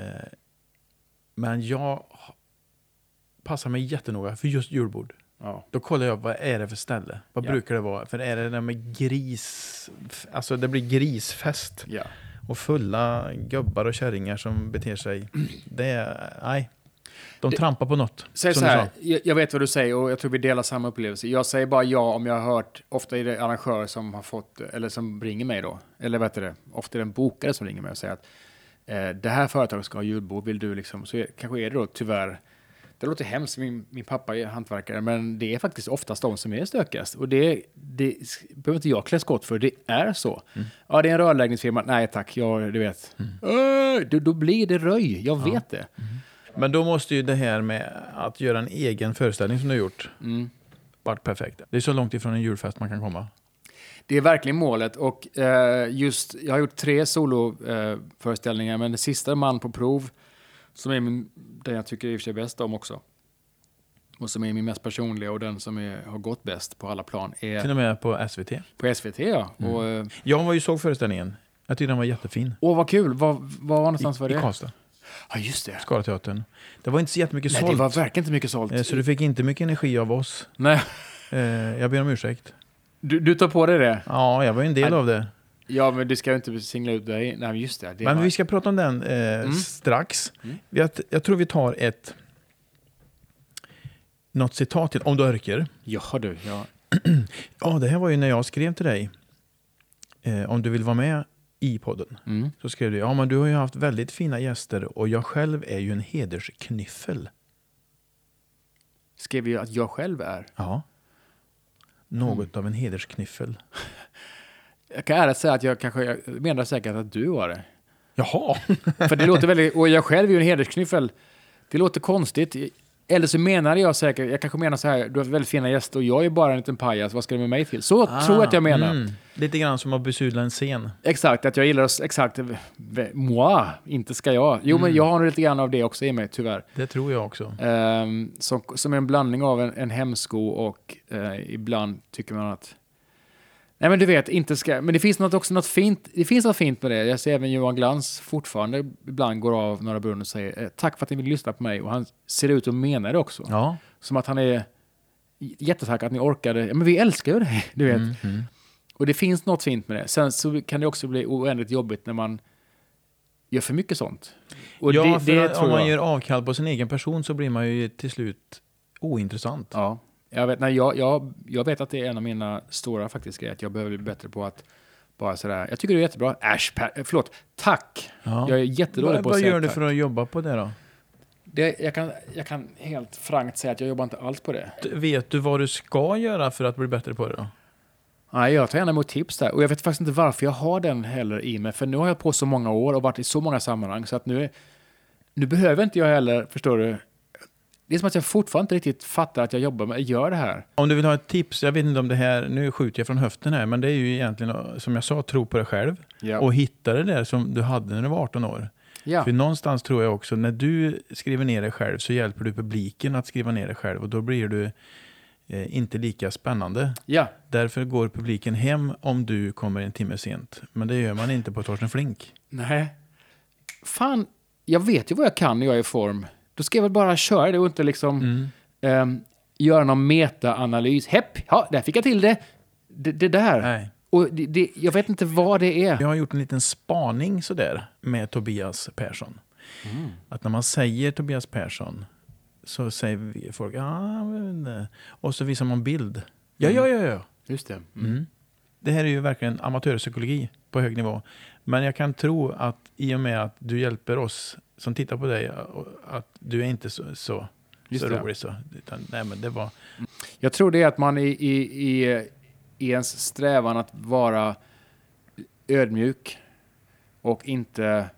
men jag passar mig jättenoga för just julbord. Ja. Då kollar jag vad är det för ställe. Vad Ja. brukar det vara? För är det där med gris... Alltså det blir grisfest. ja. Och fulla gubbar och kärringar som beter sig. Det är... Nej. De trampar på något. Säg så här, jag, vet vad du säger och jag tror vi delar samma upplevelse. Jag säger bara ja om jag har hört, ofta är det arrangörer som har fått, eller som ringer mig då, eller vad heter det, ofta är det en bokare som ringer mig och säger att eh, det här företaget ska ha julbord, vill du liksom, så är, kanske är det då tyvärr, det låter hemskt, min, min pappa är hantverkare, men det är faktiskt oftast de som är stökigast. Och det, det behöver inte jag klä skott för, det är så. Ja, det är en rörläggningsfirma, nej tack, jag, du vet. Äh, då, då blir det röj, jag vet det. Men då måste ju det här med att göra en egen föreställning som du har gjort Mm. varit perfekt. Det är så långt ifrån en julfest man kan komma. Det är verkligen målet. Och eh, just, jag har gjort tre soloföreställningar, eh, men den sista, Man på prov, som är min, den jag tycker i och för sig bäst om också, och som är min mest personliga och den som är, har gått bäst på alla plan, Till är och med på SVT. på SVT. Ja. Och, eh, Jag var ju såg föreställningen. Jag tyckte den var jättefin. åh, vad kul! Var, var någonstans var I, det? I Karlstad. Ja, just det. Skarateatern. Det var inte så jättemycket Nej, det var verkligen inte mycket sålt. Eh, Så du fick inte mycket energi av oss. Nej, Eh, Jag ber om ursäkt. du, du tar på dig det? Ja, jag var ju en del Nej. av det. Ja, men du ska ju inte singla ut dig. Nej, men just det. det Men var- vi ska prata om den eh, Mm. strax. Mm. Jag, jag tror vi tar ett... Något citat till, om du orkar. Ja, du. Ja. Ja, det här var ju när jag skrev till dig. Eh, om du vill vara med i podden. Mm. Så skrev du, ja men du har ju haft väldigt fina gäster och jag själv är ju en hedersknyffel. Skrev ju att jag själv är. Ja. Något Mm. av en hedersknyffel. Jag kan ärligt säga att jag kanske jag menar säkert att du var det. Jaha! För det låter väldigt, och jag själv är ju en hedersknyffel. Det låter konstigt. Eller så menar jag säkert, jag kanske menar så här, du har väldigt fina gäster och jag är bara en liten pajas, vad ska du med mig till? Så tror jag att jag menar. Mm. Lite grann som att besudla en scen. Exakt, att jag gillar oss, exakt, moi, inte ska jag. Jo, men jag har nog lite grann av det också i mig, tyvärr. Det tror jag också. Ehm, som, som en blandning av en, en hemsko och eh, ibland tycker man att Nej men du vet, inte ska, men det finns något också något fint, det finns något fint med det. Jag ser även Johan Glans fortfarande ibland går av Norra Brunn och säger eh, tack för att ni vill lyssna på mig och han ser ut att mena det också. Ja. Som att han är jättetack att ni orkade, ja, men vi älskar ju dig, du vet. Mm, mm. Och det finns något fint med det. Sen så kan det också bli oändligt jobbigt när man gör för mycket sånt. Och ja, det, för det tror om man jag. gör avkall på sin egen person så blir man ju till slut ointressant. Ja, jag vet, nej, jag, jag, jag vet att det är en av mina stora faktiskt grejer, att jag behöver bli bättre på att bara sådär, jag tycker du är jättebra, äsch, per, eh, förlåt, tack! Ja. Jag är jättedålig Vad, på att vad säga gör du för att jobba på det då? Det, jag, kan, jag kan helt frankt säga att jag jobbar inte alls på det. Vet du vad du ska göra för att bli bättre på det då? Nej, jag tar gärna emot tips där. Och jag vet faktiskt inte varför jag har den heller i mig. För nu har jag på så många år och varit i så många sammanhang. Så att nu, är- nu behöver inte jag heller, förstår du. Det är som att jag fortfarande inte riktigt fattar att jag jobbar med, gör det här. Om du vill ha ett tips, jag vet inte om det här, nu skjuter jag från höften här, men det är ju egentligen som jag sa, tro på dig själv Ja. och hitta det där som du hade när du var 18 år. ja. För någonstans tror jag också, när du skriver ner dig själv så hjälper du publiken att skriva ner dig själv och då blir du eh, inte lika spännande. ja. Därför går publiken hem om du kommer en timme sent. Men det gör man inte på Torsten Flink. Nej. Fan, jag vet ju vad jag kan när jag är i form. Då ska jag väl bara köra det och inte liksom Mm. ehm, göra någon meta-analys. Hepp, ja, där fick jag till det. Det, det där. Nej. Och det, det, jag vet inte vad det är. Jag har gjort en liten spaning sådär med Tobias Persson. Mm. Att när man säger Tobias Persson så säger folk eh." och så visar man bild. Ja, ja, ja, ja. Just det. Mm. Det här är ju verkligen amatörpsykologi på hög nivå. Men jag kan tro att i och med att du hjälper oss som tittar på dig, att du är inte så, så, Just så det. rolig. Så, utan, nej, men det var, Jag tror det är att man i, i, i, i ens strävan att vara ödmjuk och inte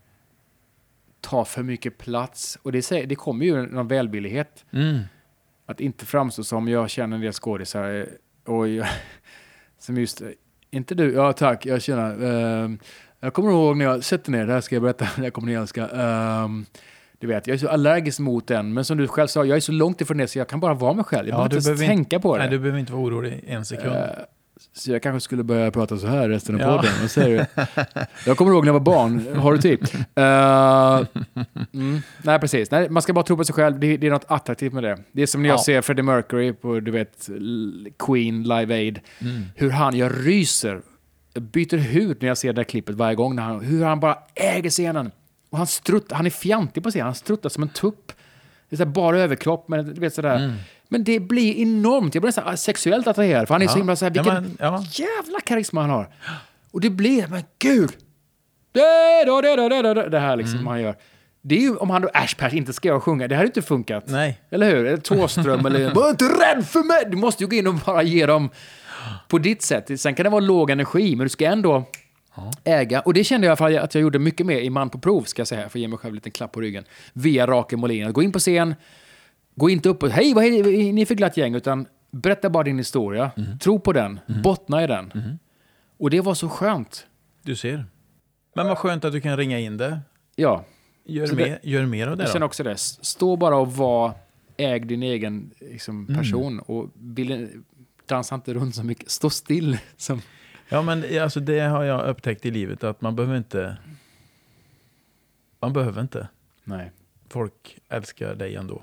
ta för mycket plats. Och det, det kommer ju någon välvillighet. mm. Att inte framstå som jag känner en del skådisar eh, och jag, Som just, inte du, ja tack, jag känner. Uh, jag kommer ihåg när jag, sätter ner, det här ska jag berätta, jag kommer ni älska. Uh, du vet, jag är så allergisk mot den, men som du själv sa, jag är så långt ifrån det så jag kan bara vara mig själv. Jag Ja, behöver inte ens tänka på det. Nej, du behöver inte vara orolig en sekund. Eh, Så jag kanske skulle börja prata så här resten av Ja. podden. Vad säger du? Jag kommer ihåg när jag var barn. Har du tid? Eh, mm, nej, precis. Nej, man ska bara tro på sig själv. Det, det är något attraktivt med det. Det är som när jag Ja. ser Freddie Mercury på du vet, Queen Live Aid. Mm. Hur han, jag ryser. Byter hud när jag ser det där klippet varje gång. När han, hur han bara äger scenen. Och han, strutt, han är fjantig på scenen. Han struttar som en tupp. Det är så här bara överkropp, men du vet sådär. Mm. Men det blir enormt. Jag blir nästan sexuellt attraherad. För han är så Ja. himla såhär, Ja, vilken men, ja. jävla karisma han har. Och det blir, men gud! Det, då, det, då, det, då, det, det här liksom han gör. Det är ju om han då Ashpers inte ska jag sjunga, det hade inte funkat. Nej. Eller hur? Eller Thåström eller var inte rädd för mig! Du måste ju gå in och bara ge dem på ditt sätt. Sen kan det vara låg energi, men du ska ändå äga. Och det kände jag fall att jag gjorde mycket mer i Man på prov, ska jag säga, för att ge mig själv en liten klapp på ryggen. Via Rakel Molin. Att gå in på scen, gå inte upp och hej, vad är ni för glatt gäng, utan berätta bara din historia. Tro på den, bottna i den. Och det var så skönt. Du ser. Men vad skönt att du kan ringa in det. Ja, Gör, Så mer, gör mer av det jag känner också det. Stå bara och var, äg din egen liksom, person och dansa inte runt så mycket. Stå still. Som, Ja, men alltså, det har jag upptäckt i livet att man behöver inte... Man behöver inte. nej. Folk älskar dig ändå.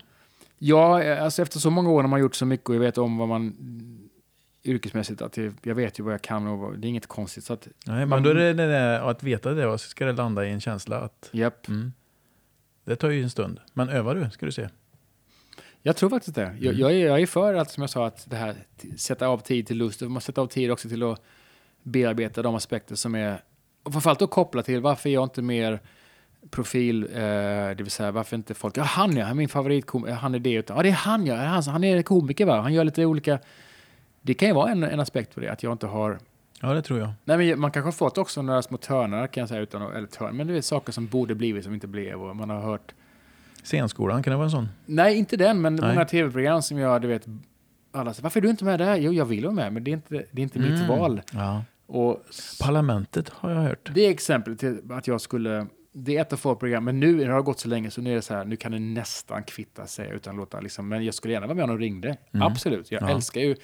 Ja, alltså efter så många år när man gjort så mycket och jag vet om vad man yrkesmässigt, att jag, vet ju vad jag kan och vad, det är inget konstigt. Så att, Nej, men Man- då är det, det där, att veta det och så ska det landa i en känsla att japp. mm, det tar ju en stund. Men övar du ska du se. Jag tror faktiskt det. Jag, jag, är, jag är för att, som jag sa, att det här sätta av tid till lust. Man måste sätta av tid också till att bearbeta de aspekter som är, och framförallt då koppla till varför jag inte mer profil, eh, det vill säga varför inte folk, ja han ja, min favoritkomiker, han är det, utan, ja det är han ja, han, han är komiker va, han gör lite olika, det kan ju vara en, en aspekt på det, att jag inte har Ja, det tror jag. Nej, men man kanske har fått också några små törnar kan jag säga, utan att, eller törn, men det är saker som borde blivit som inte blev och man har hört Scenskolan, kan det vara en sån? Nej, inte den, men Nej. många tv-program som jag, du vet, alla säger, varför är du inte med där? Jo, jag vill vara med, men det är inte, det är inte mitt Mm. val. Ja. Och Parlamentet har jag hört. det är exempel till att jag skulle, det är ett av få program, men nu det har gått så länge så nu är det så här, nu kan det nästan kvitta sig utan låta liksom, men jag skulle gärna vara med om de ringde. Mm. Absolut, jag Ja. älskar ju,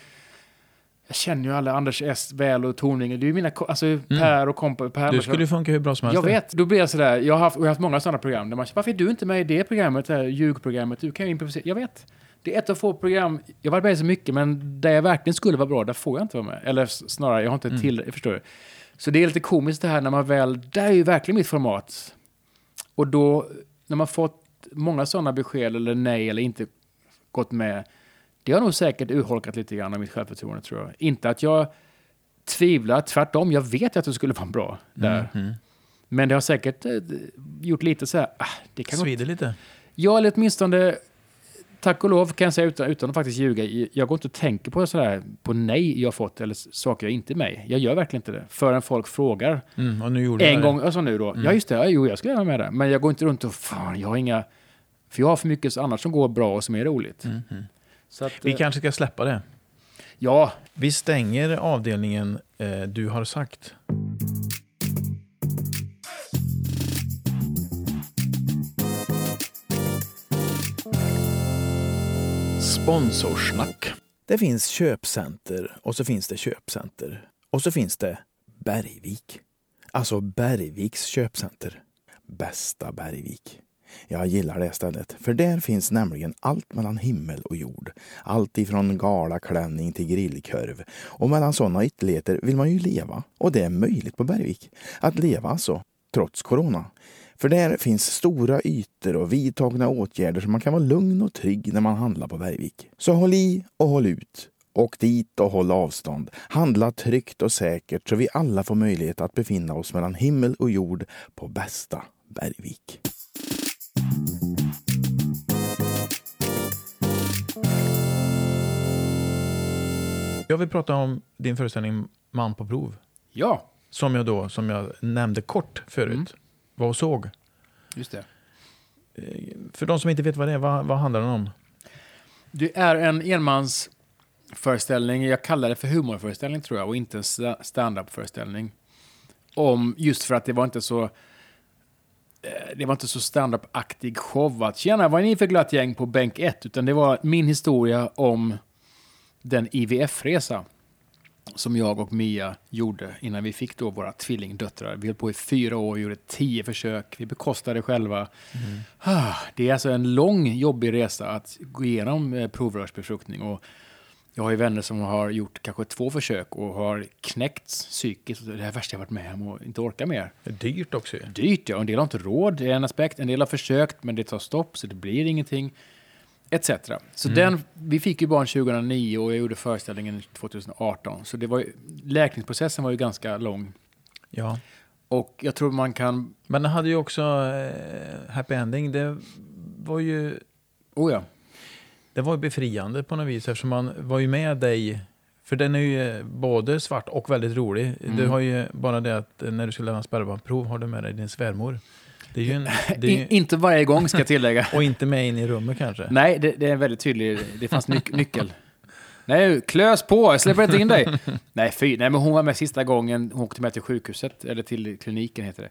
jag känner ju alla, Anders S. Väl och Tornving, det är ju mina, alltså Per och kompa, Per Mm. Du skulle ju funka hur bra som helst. Jag vet, då blir jag sådär, jag har haft, jag har haft många sådana program där man varför är du inte med i det programmet, det här ljugprogrammet, du kan ju improvisera. Jag vet. Det är ett av få program, jag har varit med så mycket, men där jag verkligen skulle vara bra, där får jag inte vara med. Eller snarare, jag har inte till, förstår du. Så det är lite komiskt det här när man väl, det är ju verkligen mitt format. Och då, när man fått många sådana besked, eller nej, eller inte gått med, det har nog säkert urholkat lite grann av mitt självförtroende, tror jag. Inte att jag tvivlar, tvärtom, jag vet att du skulle vara bra där. Mm. Men det har säkert eh, gjort lite så här, ah, det kan gå... Svider lite. Ja, eller åtminstone, tack och lov kan jag säga utan, utan att faktiskt ljuga, jag går inte och tänker på sådär, på nej jag fått eller saker jag inte är med. Jag gör verkligen inte det. Förrän folk frågar. Mm, En gång, det. alltså nu då, ja just det, ja, jo jag skulle gärna med där. Men jag går inte runt och, fan jag har inga, för jag har för mycket annat som går bra och som är roligt. Mhm. Så att, Vi eh, kanske ska släppa det. Ja, Vi stänger avdelningen eh, Du har sagt. Sponsorsnack. Det finns köpcenter och så finns det köpcenter. Och så finns det Bergvik. Alltså Bergviks köpcenter. Bästa Bergvik. Jag gillar det stället, för där finns nämligen allt mellan himmel och jord. Allt ifrån galaklänning till grillkorv. Och mellan sådana ytterligheter vill man ju leva. Och det är möjligt på Bergvik. Att leva alltså, trots corona. För där finns stora ytor och vidtagna åtgärder så man kan vara lugn och trygg när man handlar på Bergvik. Så håll i och håll ut. Åk dit och håll avstånd. Handla tryggt och säkert så vi alla får möjlighet att befinna oss mellan himmel och jord på bästa Bergvik. Jag vill prata om din föreställning Man på prov. ja, Som jag då, som jag nämnde kort förut, Mm. var och såg. just det. För de som inte vet vad det är, vad, vad handlar den om? Det är en enmans föreställning, jag kallar det för humorföreställning tror jag, och inte en stand-up-föreställning. Om, just för att det var inte så eh, det var inte så stand-up-aktig show att tjena, vad är ni för glatt gäng på bänk 1? Utan det var min historia om den IVF-resa som jag och Mia gjorde innan vi fick då våra tvillingdöttrar. Vi höll på i fyra år, gjorde tio försök, vi bekostade själva. Ah, Det är alltså en lång, jobbig resa att gå igenom eh, provrörsbefruktning. Och jag har ju vänner som har gjort kanske två försök och har knäckts psykiskt. Det är det värsta jag varit med om och inte orkar mer. Det är dyrt också. Dyrt, ja. En del har inte råd, det är en aspekt. En del har försökt, men det tar stopp, så det blir ingenting. Etc. Så den, vi fick ju barn 2009 och jag gjorde föreställningen 2018. Så det var ju, läkningsprocessen var ju ganska lång. Ja. Och jag tror man kan... Men den hade ju också eh, happy ending. Det var ju Oh ja. det var ju befriande på något vis eftersom man var ju med dig. För den är ju eh, både svart och väldigt rolig. Mm. Du har ju bara det att när du ska lämna spermaprov har du med dig din svärmor. Ju en, In, ju, inte varje gång ska jag tillägga. och inte med in i rummet kanske. Nej, det, det är väldigt tydligt. Det fanns nyc nyckel. Nej, klös på, jag släpper inte in dig. Nej, fy. Nej, men hon var med sista gången. Hon åkte med till sjukhuset, eller till kliniken heter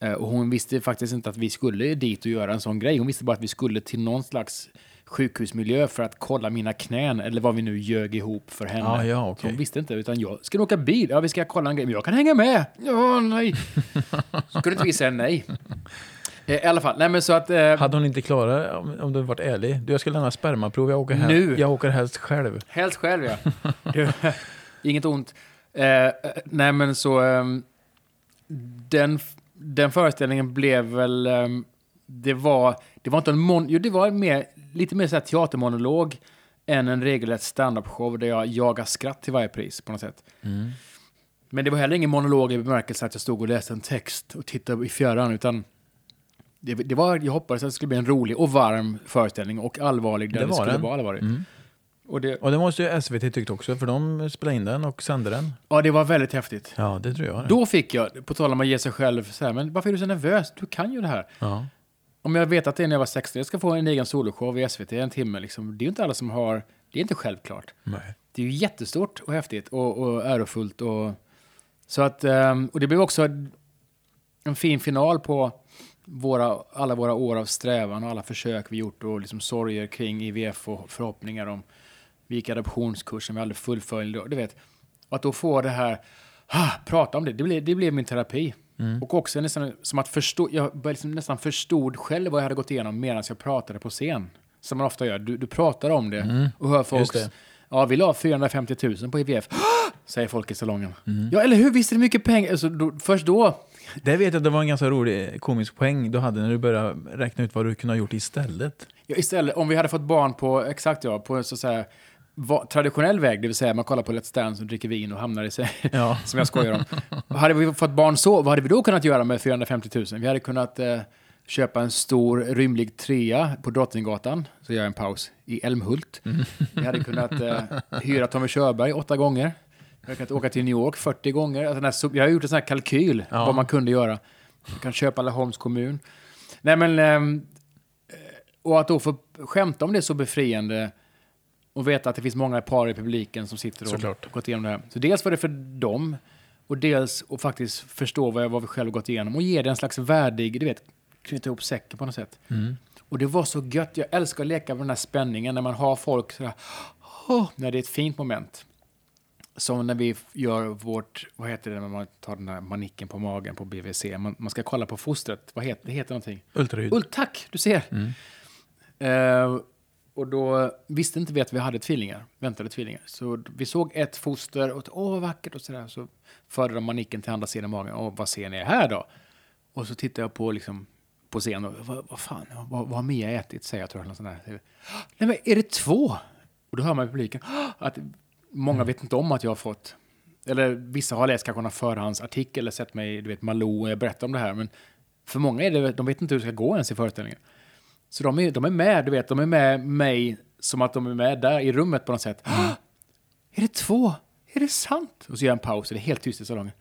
det. Eh, Och hon visste faktiskt inte att vi skulle dit och göra en sån grej. Hon visste bara att vi skulle till någon slags sjukhusmiljö för att kolla mina knän, eller vad vi nu ljög ihop för henne. Ja, ja, okej. hon visste inte, utan jag, ska du åka bil? Ja, vi ska kolla en grej. Men jag kan hänga med. Ja, nej. Skulle inte vi säga nej? Eh, I alla fall, nej men så att... Eh, Hade hon inte klarat om, om du varit ärlig? Du, jag ska lämna spermaprov. Jag åker, Nu? Jag åker helst själv. Helst själv, ja. Du, inget ont. Eh, eh, nej, men så... ehm, den, den föreställningen blev väl... ehm, det, var, det var inte en mon... Jo, det var mer, lite mer så här teatermonolog än en regelrätt standup-show där jag jagar skratt till varje pris på något sätt. Men det var heller ingen monolog i bemärkelse att jag stod och läste en text och tittade i fjärran, utan det, det var, jag hoppades att det skulle bli en rolig och varm föreställning och allvarlig där Det det, skulle den. vara allvarlig. Mm. Och det, Och det måste ju SVT tyckt också, för de spelade in den och sände den. Ja, det var väldigt häftigt. Ja, det tror jag. det. Då fick jag, på tal om att ge sig själv, så här, men varför är du så nervös? Du kan ju det här. Ja. Om jag vet att det är när jag var 16, jag ska få en egen soloshow i SVT en timme, liksom. det är ju inte alla som har, det är inte självklart. Nej. Det är ju jättestort och häftigt och, och ärofullt. Och, så att, ehm, och det blev också en fin final på våra, alla våra år av strävan och alla försök vi gjort och liksom sorger kring IVF och förhoppningar om vi gick adoptionskursen vi aldrig fullföljde. Du vet, och att då få det här, ah, prata om det, det blev, det blev min terapi. Och också nästan som att förstå, jag liksom nästan förstod själv vad jag hade gått igenom medan jag pratade på scen. Som man ofta gör, du, du pratar om det och hör folk, ja vi la 450 000 på IVF, säger folk i salongen. Ja, eller hur, visst är det mycket pengar? Alltså, då, först då, Det vet jag, det var en ganska rolig komisk poäng du hade när du började räkna ut vad du kunde ha gjort istället. Ja, istället, om vi hade fått barn på, exakt ja, på så att säga, va, traditionell väg, det vill säga man kollar på Let's Dance och dricker vin och hamnar i sig, Ja. som jag skojar om. hade vi fått barn så, vad hade vi då kunnat göra med 450 000? Vi hade kunnat eh, köpa en stor rymlig trea på Drottninggatan, så gör jag en paus, i Älmhult. Vi hade kunnat eh, hyra Tommy Körberg åtta gånger. Vi hade kunnat åka till New York 40 gånger. Alltså, här, jag har gjort en sån här kalkyl, Ja. vad man kunde göra. Vi kan köpa Laholms kommun. Nej men, ehm, och att då få skämta om det är så befriande och veta att det finns många par i publiken som sitter och Såklart. gått igenom det här. Så dels var det för dem och dels att faktiskt förstå vad, jag, vad vi själv gått igenom och ge det en slags värdig, du vet, knyta ihop säcken på något sätt. Mm. Och det var så gött. Jag älskar att leka med den här spänningen när man har folk sådär, oh, när det är ett fint moment. Som när vi gör vårt, vad heter det när man tar den här manicken på magen på BVC? Man, man ska kolla på fostret. Vad heter det? heter någonting. Ultraljud. Ull, tack, du ser. Eh, och då visste inte vi att vi hade tvillingar, väntade tvillingar. Så vi såg ett foster och åh vad vackert och sådär. Så förde de manicken till andra sidan magen. Åh, vad ser ni här då? Och så tittar jag på, liksom, på scenen och vad, vad fan, vad, vad har Mia ätit? Säger jag tror jag. Nej men är det två? Och då hör man i publiken att många vet inte om att jag har fått eller vissa har läst kanske någon förhandsartikel eller sett mig, du vet, Malou och berätta om det här. Men för många är det, de vet inte hur det ska gå ens i föreställningen. Så de är, de är med, du vet, de är med mig som att de är med där i rummet på något sätt. är det två? Är det sant? Och så gör jag en paus och det är helt tyst i salongen.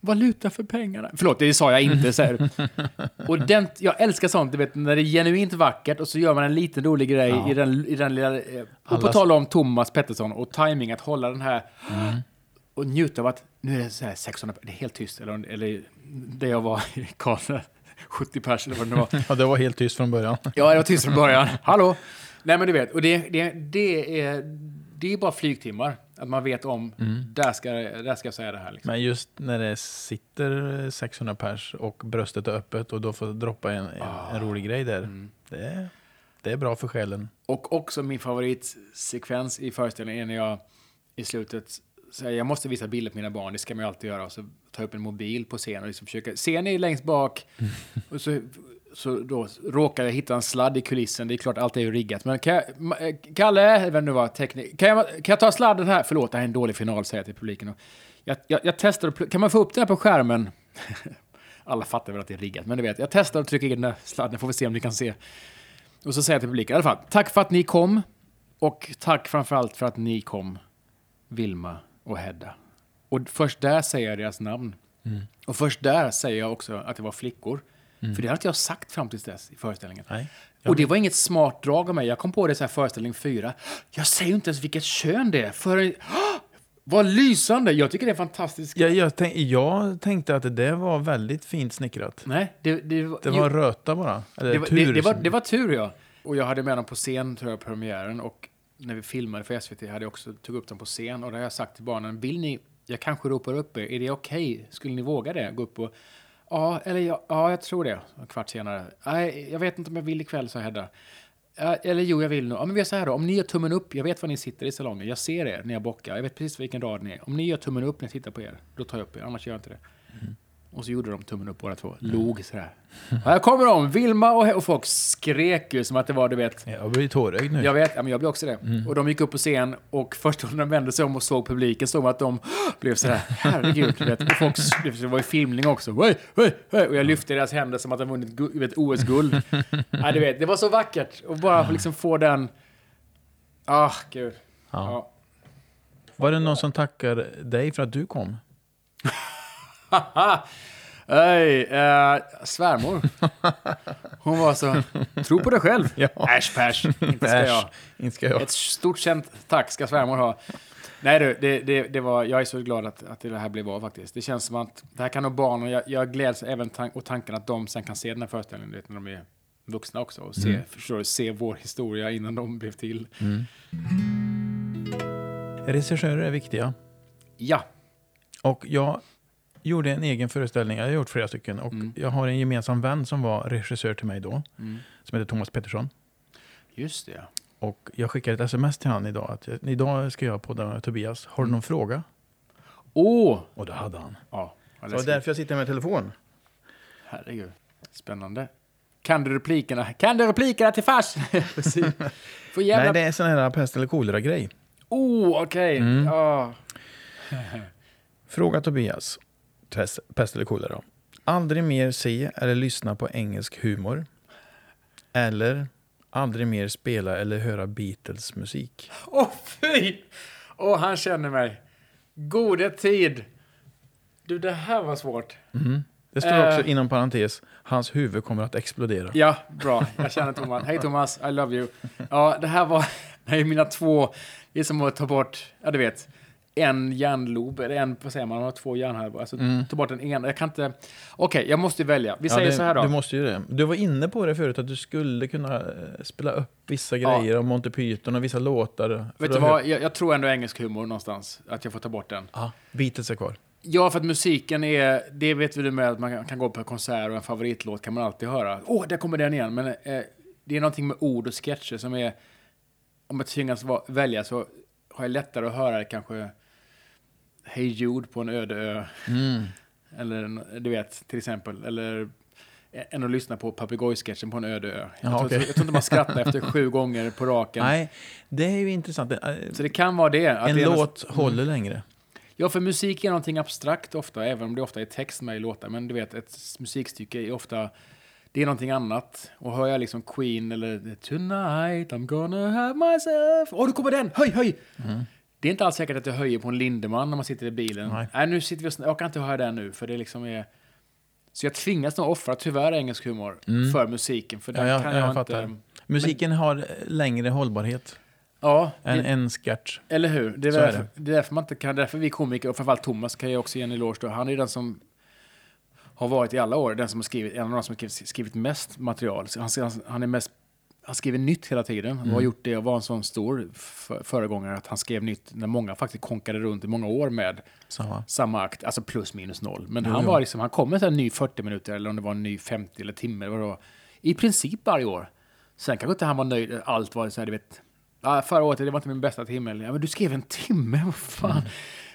Valuta för pengarna. Förlåt, det sa jag inte. Så här. Och den, jag älskar sånt, du vet, när det är genuint vackert och så gör man en liten rolig grej Ja. i, den, i den lilla... eh, Och på Alla- tal om Thomas Pettersson och timing att hålla den här... Och njuta av att nu är det så här 600, det är helt tyst. Eller, eller det jag var i Karlstad, 70 pers eller vad det nu var. Ja, det var helt tyst från början. Ja, det var tyst från början. Hallå! Nej, men du vet, och det, det, det, är, det är bara flygtimmar. Att man vet om, där, ska, där ska jag säga det här. Liksom. Men just när det sitter 600 pers och bröstet är öppet och då får droppa en, Ah. en rolig grej där. Mm. Det, det är bra för själen. Och också min favoritsekvens i föreställningen är när jag i slutet säger jag måste visa bilder på mina barn, det ska man ju alltid göra. Och så tar jag upp en mobil på scen och liksom försöker, scenen är längst bak. Och så, så då råkar jag hitta en sladd i kulissen, det är klart allt är ju riggat. Men kan jag, eh, Kalle, vem nu var, teknik, kan jag, kan jag ta sladden här? Förlåt, det här är en dålig final, säger jag till publiken. Jag, jag, jag testar, kan man få upp den här på skärmen? Alla fattar väl att det är riggat, men du vet, jag testar att trycka in den där sladden, får vi se om ni kan se. Och så säger jag till publiken, i alla fall, tack för att ni kom. Och tack framförallt för att ni kom, Vilma och Hedda. Och först där säger jag deras namn. Och först där säger jag också att det var flickor. För det har inte jag sagt fram tills dess i föreställningen. Nej. Och det var inget smart drag av mig. Jag kom på det så här föreställning fyra. Jag säger inte ens vilket kön det är. För... Vad lysande! Jag tycker det är fantastiskt. Jag, jag, tänk, jag tänkte att det var väldigt fint snickrat. Nej, det, det, var- Det jo, var röta bara. Eller det, var, tur. det, det, var, det var tur, ja. Och jag hade med dem på scen, tror jag, premiären. Och när vi filmade för SVT hade jag också tog upp dem på scen. Och då har jag sagt till barnen, vill ni, jag kanske ropar upp er, är det okej? Skulle ni våga det? Gå upp och, ja, eller ja, ja jag tror det. En kvart senare, nej, jag vet inte om jag vill ikväll, sa Hedda. Ja, eller jo, jag vill nog. Ja, men vi gör så här då. Om ni gör tummen upp, jag vet var ni sitter i salongen. Jag ser er när jag bockar. Jag vet precis vilken rad ni är. Om ni gör tummen upp när jag tittar på er, då tar jag upp er. Annars gör jag inte det. Mm. Och så gjorde de tummen upp båda två. Log sådär. Här kommer de! Vilma och, och folk skrek ju som att det var, du vet. Jag blir tårögd nu. Jag vet, ja, men jag blev också det. Och de gick upp på scen och först när de vände sig om och såg publiken såg man att de blev sådär, herregud, du vet. Och folk, det var ju filmning också. Oj, oj, oj. Och jag lyfte deras händer som att de vunnit OS-guld. ja, du vet, det var så vackert. Och bara liksom få den... Ah, gud. Ja. Ja. Var det någon som tackar dig för att du kom? Hej, eh, svärmor. Hon var så, tro på dig själv. Ja. Äsch päsch, inte ska jag. Inte ska jag. Ett stort känt tack ska svärmor ha. Nej du, det, det, det var, jag är så glad att, att det här blev av faktiskt. Det känns som att det här kan nog barnen, jag, jag gläds även tan- åt tanken att de sen kan se den här föreställningen vet, när de är vuxna också och se, förstår du, se vår historia innan de blev till. Regissörer är viktiga. Ja, Och jag gjorde en egen föreställning, jag har gjort flera stycken. Och Mm. jag har en gemensam vän som var regissör till mig då. Som heter Thomas Pettersson. just det. Och jag skickade ett sms till han idag. Att idag ska jag podda med Tobias. Har du någon fråga? Åh! Och det hade han. Ja, Det var därför jag sitter med telefon. Herregud. Spännande. Kan du replikerna? Kan du replikerna till fars? Precis. Får jävla... Nej, det är sån här pest eller kolera-grej. Oh, okej. Mm. Ja. Fråga Tobias. Pest, eller kolera. Aldrig mer se eller lyssna på engelsk humor. Eller aldrig mer spela eller höra Beatles musik. Åh, fy! Åh, han känner mig. Gode tid. Du, det här var svårt. Det står Eh. också inom parentes, hans huvud kommer att explodera. Ja, bra. Jag känner Thomas. Hej Thomas, I love you. Ja, det här var det här är mina två... Det är som att ta bort, ja du vet, en hjärnlob, eller en, vad säger man, man har två hjärnhalvor. Alltså, ta bort den ena. Jag kan inte... Okej, jag måste välja. Vi Ja, säger det, så här då. Du måste ju det. Du var inne på det förut, att du skulle kunna eh, spela upp vissa grejer om Monty Python och vissa låtar. Vet du vad, jag, jag tror ändå engelsk humor någonstans, att jag får ta bort den. Ja, Beatles är kvar. Ja, för att musiken är, det vet du med att man kan gå på en konsert och en favoritlåt kan man alltid höra. Åh, där kommer den igen. Men eh, det är någonting med ord och sketcher som är, om jag tvingas välja så har jag lättare att höra kanske Hey Jude på en öde ö. Eller en- du vet, till exempel. Eller än att lyssna på papegojsketchen på en öde ö. Jag, Ja, tror, okej. jag tror inte man skrattar efter sju gånger på raken. Nej, det är ju intressant. Eh, Så det kan vara det. Att En det är något- låt håller längre. Ja, för musik är någonting abstrakt ofta, även om det ofta är text med i låtar. Men du vet, ett musikstycke är ofta, det är någonting annat. Och hör jag liksom Queen eller Tonight I'm gonna have myself... Åh, oh, nu kommer den! Höj, höj! Det är inte alls säkert att jag höjer på en Lindemann när man sitter i bilen. Nej. Nej, nu sitter vi och Jag kan inte höra den nu, för det liksom är... Så jag tvingas nog offra, tyvärr, engelsk humor för musiken. För Mm. Ja, jag, kan jag, jag, fattar. inte... Musiken har eh, längre hållbarhet Ja, än det, en sketch. eller hur? Det är, Så är därför, det är därför man inte kan... Därför vi komiker, och framförallt Thomas, kan jag också ge en eloge. Han är den som har varit i alla år den som har skrivit, en av de som har skrivit, skrivit mest material. Så Han, han, han är mest han skriver nytt hela tiden och Mm. har gjort det och var en sån stor för, föregångare att han skrev nytt när många faktiskt konkade runt i många år med Samma. samma akt, alltså plus minus noll. Men Jo, han jo. var liksom, han kom med en ny 40 minuter eller om det var en ny 50 eller timme. Vad det var. I princip varje år. Sen kanske inte han var nöjd, allt var så här, du vet. Ja, förra året, det var inte min bästa timme. Ja, men du skrev en timme, vad fan. Mm.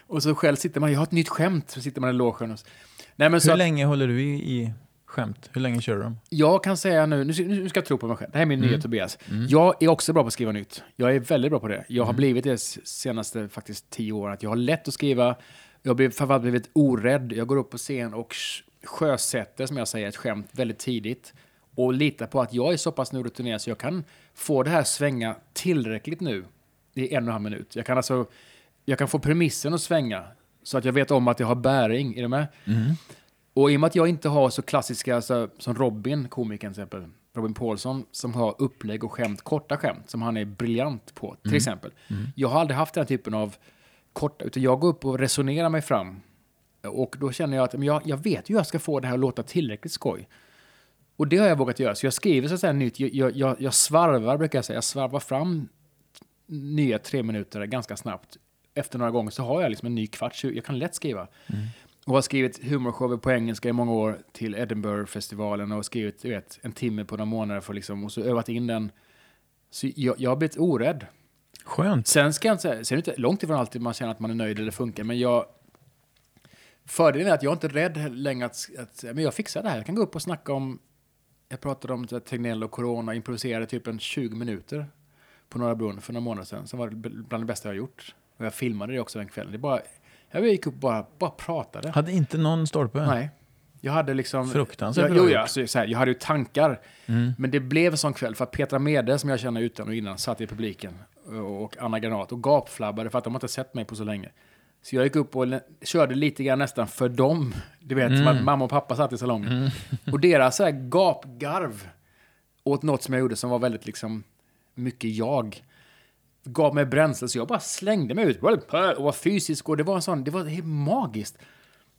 Och så själv sitter man, jag har ett nytt skämt, så sitter man i logen. Och så. Nej, men så Hur att, länge håller du i, i skämt? Hur länge kör du dem? jag kan säga nu, nu ska, nu ska jag tro på mig själv. Det här är min Mm. nya Tobias. Jag är också bra på att skriva nytt. Jag är väldigt bra på det. Jag har blivit det senaste faktiskt tio åren. Att jag har lätt att skriva. Jag har blivit, framförallt blivit orädd. Jag går upp på scen och sjösätter, som jag säger, ett skämt väldigt tidigt. Och litar på att jag är så pass nu rutinerad så jag kan få det här svänga tillräckligt nu i en och en halv minut. Jag kan alltså, jag kan få premissen att svänga så att jag vet om att jag har bäring. Är du med? Och i och med att jag inte har så klassiska, alltså, som Robin, komikern till exempel, Robin Paulsson, som har upplägg och skämt, korta skämt, som han är briljant på, till exempel. Jag har aldrig haft den typen av korta, utan jag går upp och resonerar mig fram. Och då känner jag att men jag, jag vet hur jag ska få det här att låta tillräckligt skoj. Och det har jag vågat göra. Så jag skriver så att säga nytt, jag, jag, jag, svarvar, brukar jag säga, jag svarvar fram nya tre minuter ganska snabbt. Efter några gånger så har jag liksom en ny kvart, så jag kan lätt skriva. Och har skrivit humorshower på engelska i många år till Edinburgh-festivalen och skrivit du vet, en timme på några månader för liksom, och så övat in den. Så jag, jag har blivit orädd. Skönt. Sen ska jag inte säga, sen är det inte långt ifrån alltid man känner att man är nöjd eller funkar, men jag... Fördelen är att jag inte är rädd längre att, att men jag fixar det här. Jag kan gå upp och snacka om, jag pratade om Tegnell och Corona, improviserade typ en 20 minuter på Norra Brunn för några månader sedan, som var bland det bästa jag har gjort. Och jag filmade det också den kvällen. Det är bara, jag gick upp och bara, bara pratade. Hade inte någon stolpe? Nej. Jag hade liksom... Fruktansvärt jag, jo, ja, så här, Jag hade ju tankar. Men det blev en sån kväll för att Petra Mede, som jag känner utan och innan, satt i publiken. Och Anna Granat och gapflabbade för att de inte sett mig på så länge. Så jag gick upp och körde lite grann nästan för dem. Du vet, som att mamma och pappa satt i salongen. Och deras så här gapgarv åt något som jag gjorde som var väldigt liksom mycket jag gav mig bränsle så jag bara slängde mig ut och var fysisk och det var en sån, det var helt magiskt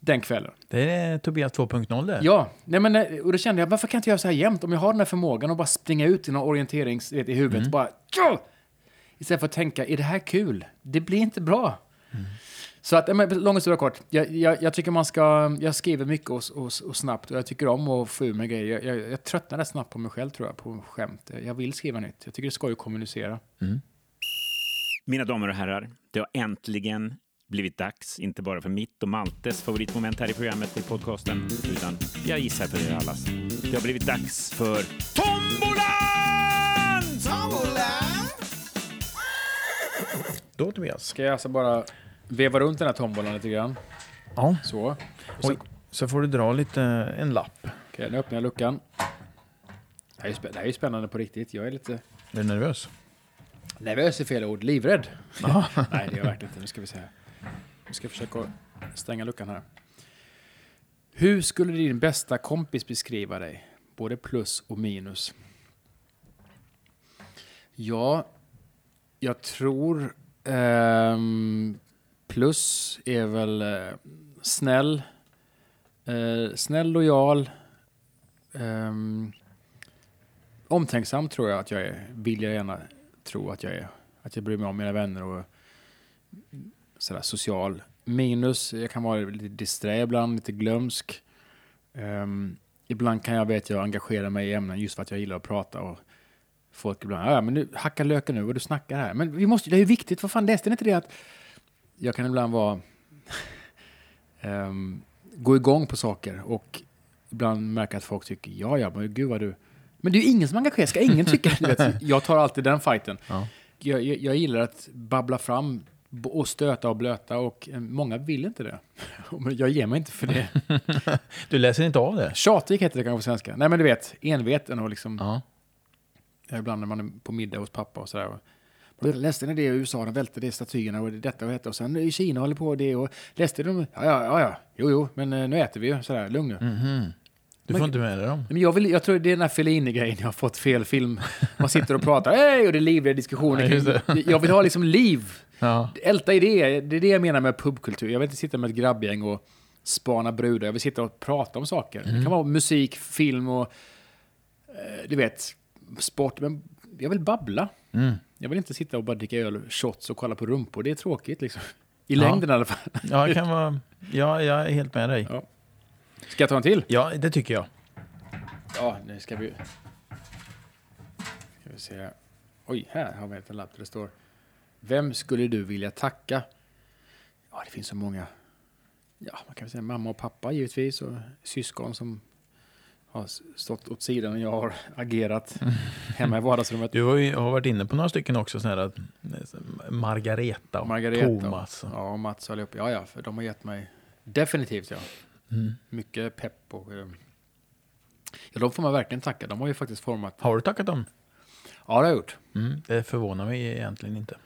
den kvällen. Det är Tobias 2.0 det. Ja, nej men, eh, och då kände jag, varför kan jag inte göra så här jämt? Om jag har den här förmågan att bara springa ut i någon orienterings vet, i huvudet, bara ja! Istället för att tänka, är det här kul? Det blir inte bra. Så att, men, lång historia kort, jag, jag, jag tycker man ska, jag skriver mycket och, och, och snabbt och jag tycker om att få ur mig grejer. Jag, jag, jag tröttnar rätt snabbt på mig själv tror jag, på skämt. Jag vill skriva nytt. Jag tycker det är skoj att kommunicera. Mina damer och herrar, det har äntligen blivit dags, inte bara för mitt och Maltes favoritmoment här i programmet i podcasten, utan jag gissar för er allas. Det har blivit dags för Tombolan! Då Tobias. Ska jag alltså bara veva runt den här tombolan lite grann? Ja. Så. Oj. Så får du dra lite, en lapp. Okej, nu öppnar jag luckan. Det här, är spä- det här är ju spännande på riktigt. Jag är lite Är du nervös? Nervös är fel ord. Livrädd. Nej, det är jag verkligen inte. Nu ska vi se här. Nu ska jag försöka stänga luckan här. Hur skulle din bästa kompis beskriva dig? Både plus och minus. Ja, jag tror ehm, plus är väl eh, snäll, eh, snäll, lojal, ehm, omtänksam tror jag att jag är. Vill jag gärna tro att jag är. Att jag bryr mig om mina vänner och sådär social. Minus, jag kan vara lite disträ ibland, lite glömsk. Um, ibland kan jag veta jag engagerar mig i ämnen just för att jag gillar att prata och folk ibland, ja men nu hacka löken nu och du snackar här. Men vi måste, det är ju viktigt, vad fan läste ni inte det att jag kan ibland vara um, gå igång på saker och ibland märka att folk tycker ja, ja, men gud vad du... Men det är ju ingen som engagerar ska ingen tycka. Du vet, jag tar alltid den fighten. Ja. Jag, jag, jag gillar att babbla fram och stöta och blöta och eh, många vill inte det. Jag ger mig inte för det. Du läser inte av det? Tjatig heter det kanske på svenska. Nej men du vet, enveten och liksom Ja. ibland när man är på middag hos pappa och sådär. Läste ni det i USA? De välte det statyerna och detta och detta. Och sen i Kina håller på det. Och läste de? Ja, ja, ja. Jo, jo, men eh, nu äter vi ju. Sådär, lugn nu. Mhm. Du får Men- inte med dig dem. Men jag, vill, jag tror det är den här Fellini-grejen, jag har fått fel film. Man sitter och pratar, hej, och det är livliga diskussioner. Ja, Jag vill ha liksom liv. Ja. Älta idéer, det är det jag menar med pubkultur. Jag vill inte sitta med ett grabbgäng och spana brudar. Jag vill sitta och prata om saker. Det kan vara musik, film och eh, du vet, sport. Men jag vill babbla. Mm. Jag vill inte sitta och bara dricka öl, shots och kolla på rumpor. Det är tråkigt liksom. I Ja. längden i alla fall. Ja, det kan vara... Ja, jag är helt med dig. Ja. Ska jag ta en till? Ja, det tycker jag. Ja, nu ska vi... Ska vi se. Oj, här har vi en lapp där det står. Vem skulle du vilja tacka? Ja, det finns så många. Ja, man kan säga mamma och pappa givetvis och syskon som har stått åt sidan och jag har agerat hemma i vardagsrummet. Du har, ju, har varit inne på några stycken också, såna här, Margareta och Margareta Thomas. och, ja, och Mats allihop. Ja, ja, för de har gett mig definitivt ja. Mm. Mycket pepp och... eh, Ja, de får man verkligen tacka. De har ju faktiskt format... Har du tackat dem? Ja, det har jag gjort. Mm. Det förvånar mig egentligen inte.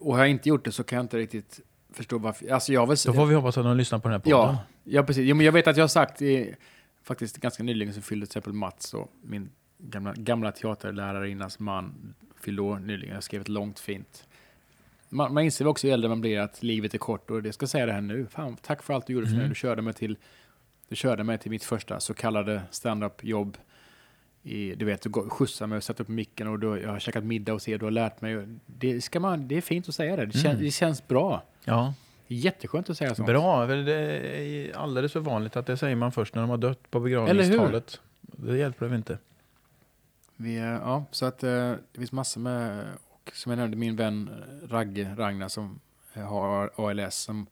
Och har jag inte gjort det så kan jag inte riktigt förstå varför. Alltså jag väl... Då får vi hoppas att de lyssnar på den här podden. ja, ja, precis. Jo, men jag vet att jag har sagt, i, faktiskt ganska nyligen så fyllde till exempel Mats och min gamla, gamla teaterlärarinnas man fyllde år nyligen. Jag skrev ett långt fint. Man, man inser också ju äldre man blir att livet är kort och det ska säga det här nu. Fan, tack för allt du gjorde för mig. Mm. Du körde mig till, du körde mig till mitt första så kallade stand-up-jobb. I, du vet, du skjutsar mig och sätter upp micken och då, jag har käkat middag hos er, du har lärt mig. Det, ska man, det är fint att säga det. Det, kän, Mm. det känns bra. ja. Jätteskönt att säga sånt. Bra, det är alldeles för vanligt att det säger man först när de har dött på begravningstalet. Det hjälper väl inte. Vi, ja, så att eh, det finns massor med, och som jag nämnde, min vän eh, Ragge Ragnar som eh, har ALS som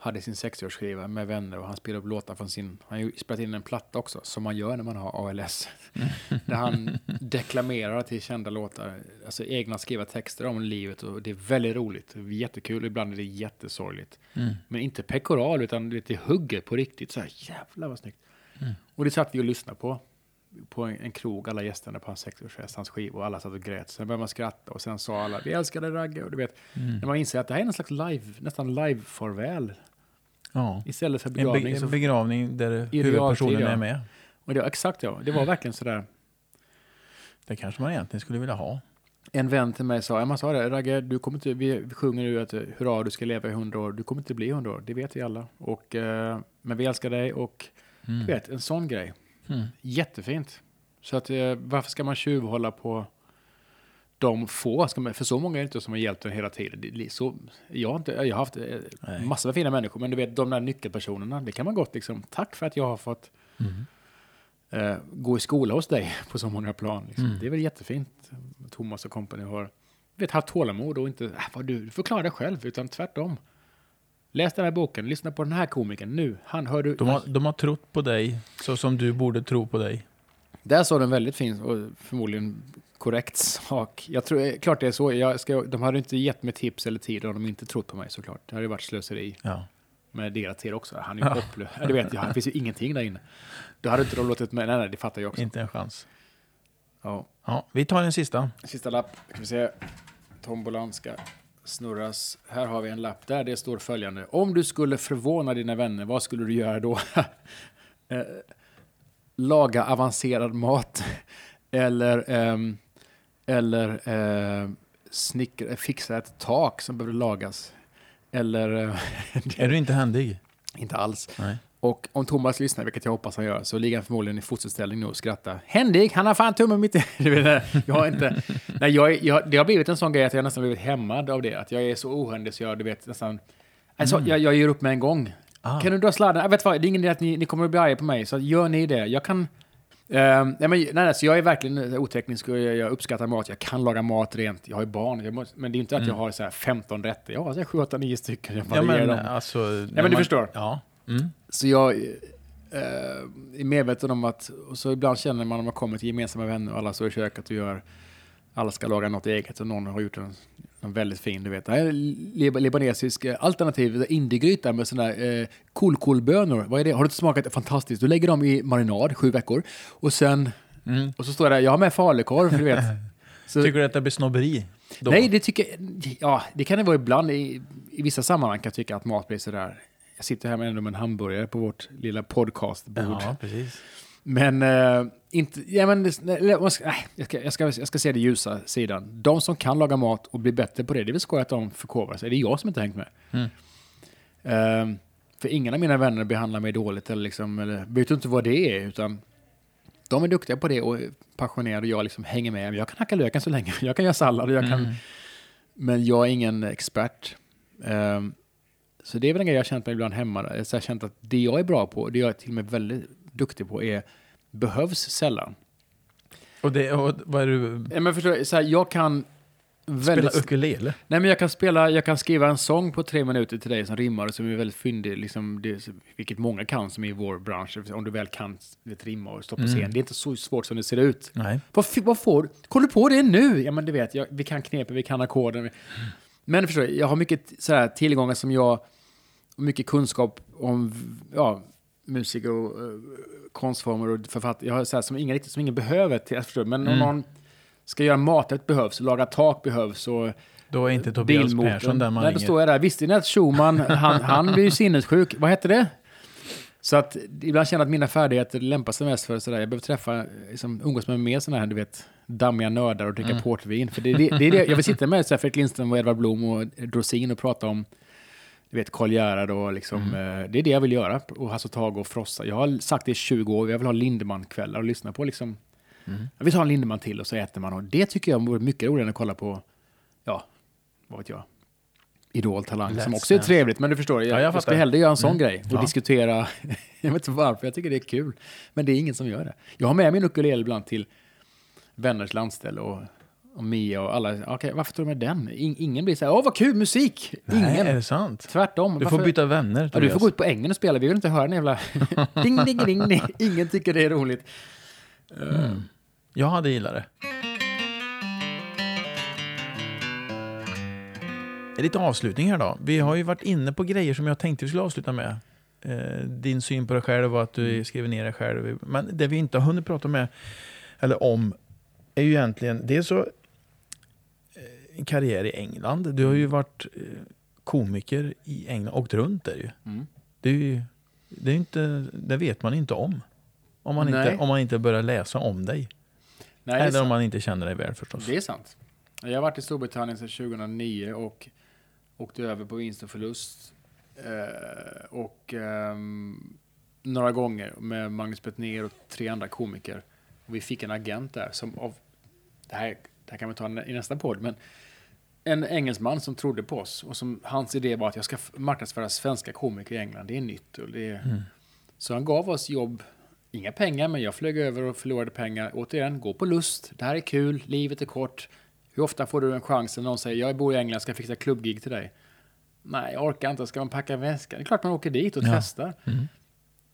hade sin 60-årsskiva med vänner och han spelade upp låtar från sin, han har ju spelat in en platta också, som man gör när man har ALS. där han deklamerar till kända låtar, alltså egna skriva texter om livet och det är väldigt roligt, det är jättekul, ibland är det jättesorgligt. Mm. Men inte pekoral, utan det hugger på riktigt. Så här, jävlar vad snyggt. Mm. Och det satt vi och lyssnade på. På en, en krog, alla gästerna på hans 60-årsfest, hans skiva, och alla satt och grät. Sen började man skratta och sen sa alla, vi älskar dig Ragge. Och du vet, Mm. när man inser att det här är en slags live, nästan live-farväl. Ja. Istället för En, begravning. be så, en begravning där huvudpersonen är med. och det exakt ja, det var verkligen sådär. Det kanske man egentligen skulle vilja ha. En vän till mig sa, man sa det, Ragge, du kommer inte, vi, sjunger nu att hurra, du ska leva i hundra år. Du kommer inte bli hundra år, det vet vi alla. Och, eh, men vi älskar dig och Mm. du vet, en sån grej. Mm. Jättefint. Så att, eh, varför ska man tjuvhålla på de få? Ska man, för så många är det inte som har hjälpt en hela tiden. Det, så, jag, har inte, jag har haft eh, Nej. massor med fina människor, men du vet, de där nyckelpersonerna, det kan man gott liksom, tack för att jag har fått Mm. eh, gå i skola hos dig på så många plan. Liksom. Mm. Det är väl jättefint. Thomas och kompani har vet, haft tålamod och inte, äh, vad du förklarar dig själv, utan tvärtom. Läs den här boken, lyssna på den här komikern nu. Han hör du. De, har, de har trott på dig så som du borde tro på dig. Där sa den väldigt fin och förmodligen korrekt sak. Jag tror, eh, klart det är så. Jag ska, de hade inte gett mig tips eller tid om de inte trott på mig såklart. Det hade ju varit slöseri Ja. med deras tid också. Han är ju hopplös. Ja, Du vet, ja, det finns ju ingenting där inne. Då hade inte de låtit mig, nej, nej, det fattar jag också. Inte en chans. Ja. Ja, vi tar den sista. Sista lapp, ska vi se. Tombolan ska snurras. Här har vi en lapp där det står följande. Om du skulle förvåna dina vänner, vad skulle du göra då? Eh, Laga avancerad mat. Eller, ehm, eller eh, snickra, fixa ett tak som behöver lagas. Eller, eh, Är du inte händig? inte alls. Nej. Och om Thomas lyssnar, vilket jag hoppas han gör, så ligger han förmodligen i fosterställning nu och skrattar. Händig, han har fan tummen mitt i... Jag har inte... Nej, jag, jag, det har blivit en sån grej att jag nästan blivit hämmad av det. Att jag är så ohändig så jag, du vet, nästan... Alltså, jag, jag ger upp med en gång. Ah. Kan du dra sladden? Jag vet vad, det är ingen idé att ni, ni kommer att bli arga på mig, så gör ni det. Jag kan... Ehm, nej, men, nej, nej, så jag är verkligen oteknisk och jag, jag uppskattar mat. Jag kan laga mat rent. Jag har ju barn. Jag måste, men det är inte att jag har så här 15 rätter. Jag har så här 7, 8, 9 stycken. Jag Mm. Ja, men dem. alltså... men du förstår. Ja. Mm. Så jag eh, är medveten om att, och så ibland känner man när man kommer till gemensamma vänner och alla står i köket och gör, alla ska laga något eget och någon har gjort en, en väldigt fin, du vet, det här är lib libanesisk eh, alternativ indiegryta med sådana här eh, kolkolbönor. Vad är det? Har du inte smakat? Fantastiskt. Du lägger dem i marinad sju veckor och sen, Mm. och så står det, jag har med falukorv, du vet. Så, Tycker du att det blir snobberi? Då. Nej, det tycker ja, det kan det vara ibland. I, I vissa sammanhang kan jag tycka att mat blir sådär. Jag sitter här med ändå med en hamburgare på vårt lilla podcastbord. Ja, precis. Men eh, inte, ja, men, nej, jag, ska, jag, ska, jag, ska, jag ska se det ljusa sidan. De som kan laga mat och bli bättre på det, det är väl skoj att de förkovrar sig. Det är jag som inte hängt med. Mm. Eh, för ingen av mina vänner behandlar mig dåligt eller, liksom, eller vet inte vad det är. Utan de är duktiga på det och passionerade och jag liksom hänger med. Jag kan hacka löken så länge. Jag kan göra sallad och jag kan... Mm. Men jag är ingen expert. Ehm, så det är väl en grej jag har känt mig ibland hemma. där. Så jag har känt att det jag är bra på, det jag är till och med väldigt duktig på, är behövs sällan. Och, det, och vad är du... Ja, Men förstår, så här, jag kan Spela väldigt... ukulele? Nej, men jag kan, spela, jag kan skriva en sång på tre minuter till dig som rimmar och som är väldigt fyndig, liksom det, vilket många kan som är i vår bransch. Om du väl kan vet, rimma och stå på Mm. scen. Det är inte så svårt som det ser ut. Nej. Vad, vad får Kom du på det nu? Ja, men du vet, jag, vi kan knepen, vi kan ackorden. Men förstår jag har mycket sådär, tillgångar som jag... Mycket kunskap om ja, musiker och uh, konstformer och författare. Jag har sådär, som, ingen, riktigt- som ingen behöver. Till, förstår, men om Mm. någon ska göra maträtt behövs, laga tak behövs och Då är inte Tobias bilmotorn. Persson där man Nej, då står jag där. Visste ni att Schumann, han, han blir ju sinnessjuk? Vad hette det? Så att ibland känner jag att mina färdigheter lämpar sig mest för sådär. Jag behöver träffa, liksom, umgås med mer sådana här, du vet, dammiga nördar och dricka Mm. portvin. För det, det, det är det, jag vill sitta med så här, Fredrik Lindström och Edvard Blom och Dorsin och prata om, du vet, Karl Gerhard och liksom, Mm. eh, det är det jag vill göra. Och Hasse Tage och Frossa. Jag har sagt det i 20 år, jag vill ha Lindemann-kvällar och lyssna på liksom, Mm. jag vill en Lindemann till och så äter man. Och det tycker jag vore mycket roligare än att kolla på, ja, vad vet jag, Idol, Talang, som också är trevligt. Men du förstår, jag, Ja, jag jag, skulle hellre göra en sån Mm. grej och Ja. diskutera. jag vet inte varför, jag tycker det är kul. Men det är ingen som gör det. Jag har med min ukulele ibland till vänners landställe och, och Mia och alla. Okej, varför tog du med den? In, ingen blir så här, åh vad kul musik! Nej, ingen. är det sant? Tvärtom. Du får Varför- byta vänner, Ja, du får gå ut på ängen och spela. Vi vill inte höra den jävla... ding, ding, ding, ding. Ingen tycker det är roligt. Mm. Jag hade gillat det. Lite avslutning här då. Vi har ju varit inne på grejer som jag tänkte vi skulle avsluta med. Eh, din syn på dig själv och att du skriver ner dig själv. Men det vi inte har hunnit prata med, eller om, är ju egentligen... Det är så... eh, karriär i England. Du har ju varit eh, komiker i England. Åkt runt där ju. Mm. Det, är ju, det, är inte, det vet man inte om. Om man, inte, om man inte börjar läsa om dig. Nej, Eller om sant. man inte känner dig väl förstås. Det är sant. Jag har varit i Storbritannien sedan 2009 och åkte över på vinst och förlust. Eh, och ehm, några gånger med Magnus Bettner och tre andra komiker. Och vi fick en agent där som av, det här, det här kan vi ta i nästa podd, men en engelsman som trodde på oss och som hans idé var att jag ska marknadsföra svenska komiker i England. Det är nytt och det är, Mm. så han gav oss jobb, inga pengar, men jag flög över och förlorade pengar. Återigen, gå på lust, det här är kul, livet är kort. Hur ofta får du en chans när någon säger jag bor i England, ska fixa klubbgig till dig? Nej, jag orkar inte, ska man packa väskan? Det är klart man åker dit och Ja. testar. Mm.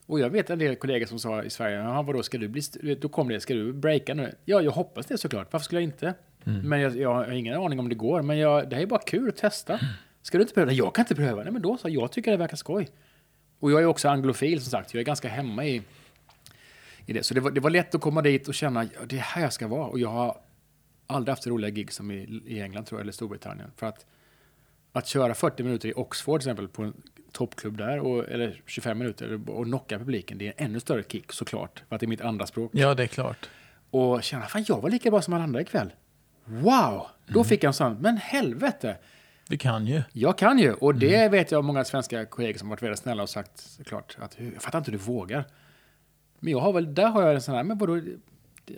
Och jag vet en del kollegor som sa i Sverige, ja vadå, ska du bli, då kom det, ska du breaka nu? Ja, jag hoppas det såklart, varför skulle jag inte? Mm. Men jag, jag har ingen aning om det går, men jag, det här är bara kul att testa. Ska du inte pröva? Jag kan inte pröva. Nej, men då så, jag tycker det verkar skoj. Och jag är också anglofil som sagt, jag är ganska hemma i, i det. Så det var, det var lätt att komma dit och känna, ja, det är här jag ska vara. Och jag har aldrig haft roliga gig som i, i England tror jag, eller Storbritannien. För att, att köra 40 minuter i Oxford till exempel på en toppklubb där, och, eller 25 minuter, och knocka publiken, det är en ännu större kick såklart. För att det är mitt andra språk. Ja, det är klart. Och känna, fan jag var lika bra som alla andra ikväll. Wow! Då fick jag en sån, men helvete! Du kan ju. Jag kan ju, och det vet jag många svenska kollegor som varit väldigt snälla och sagt såklart att jag fattar inte hur du vågar. Men jag har väl, där har jag en sån här, men vadå,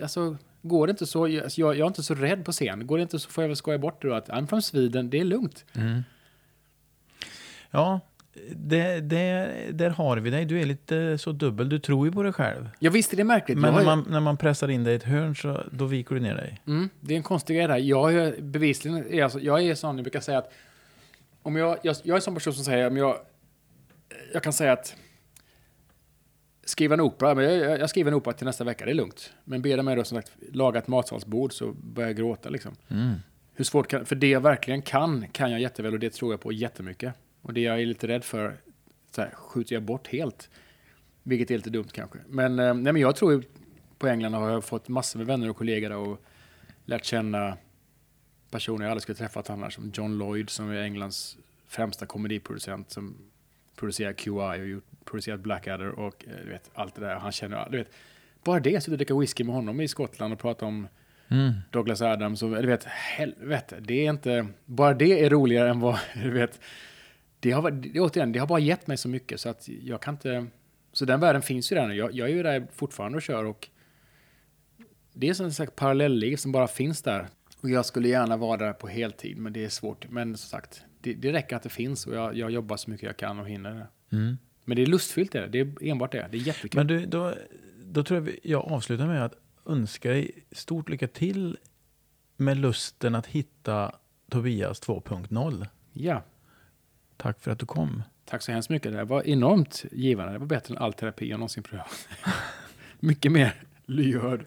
alltså går det inte så, jag, alltså, jag, jag är inte så rädd på scen. Går det inte så får jag väl skoja bort det då att I'm from Sweden, det är lugnt. Ja, det, det, där har vi dig. Du är lite så dubbel. Du tror ju på dig själv. Jag visste det är märkligt. Men när man, när man pressar in dig i ett hörn så då viker du ner dig. mm, det är en konstig grej där. Jag är bevisligen, alltså, jag är sån, jag brukar säga att om jag, jag, jag är en sån person som säger, om jag, jag kan säga att skriva en opera, men jag, jag, jag skriver en opera till nästa vecka, det är lugnt. Men ber de mig då som sagt laga ett matsalsbord så börjar jag gråta liksom. Mm. Hur svårt kan, för det jag verkligen kan, kan jag jätteväl och det tror jag på jättemycket. Och det jag är lite rädd för, så här, skjuter jag bort helt. Vilket är lite dumt kanske. Men, eh, nej, men jag tror på England har jag fått massor med vänner och kollegor och lärt känna personer jag aldrig skulle träffat annars. Som John Lloyd som är Englands främsta komediproducent som producerar QI och gjort, producerat Blackadder och eh, du vet, allt det där. Han känner, du vet, bara det, sitta och dricka whisky med honom i Skottland och prata om Mm. Douglas Adams och du vet, helvete, det är inte, bara det är roligare än vad, du vet, det har, det, återigen, det har bara gett mig så mycket så att jag kan inte, så den världen finns ju där nu. Jag, jag är ju där fortfarande och kör och det är som sagt parallellliv som bara finns där. Och jag skulle gärna vara där på heltid, men det är svårt. Men som sagt, det, det räcker att det finns och jag, jag jobbar så mycket jag kan och hinner det. Mm. Men det är lustfyllt, det, det. är enbart det. Det är jättekul. Men du, då, då tror jag jag avslutar med att önska dig stort lycka till med lusten att hitta Tobias 2.0. Ja, Tack för att du kom. tack så hemskt mycket. Det var enormt givande. Det var bättre än all terapi jag någonsin prövat. mycket mer lyhörd.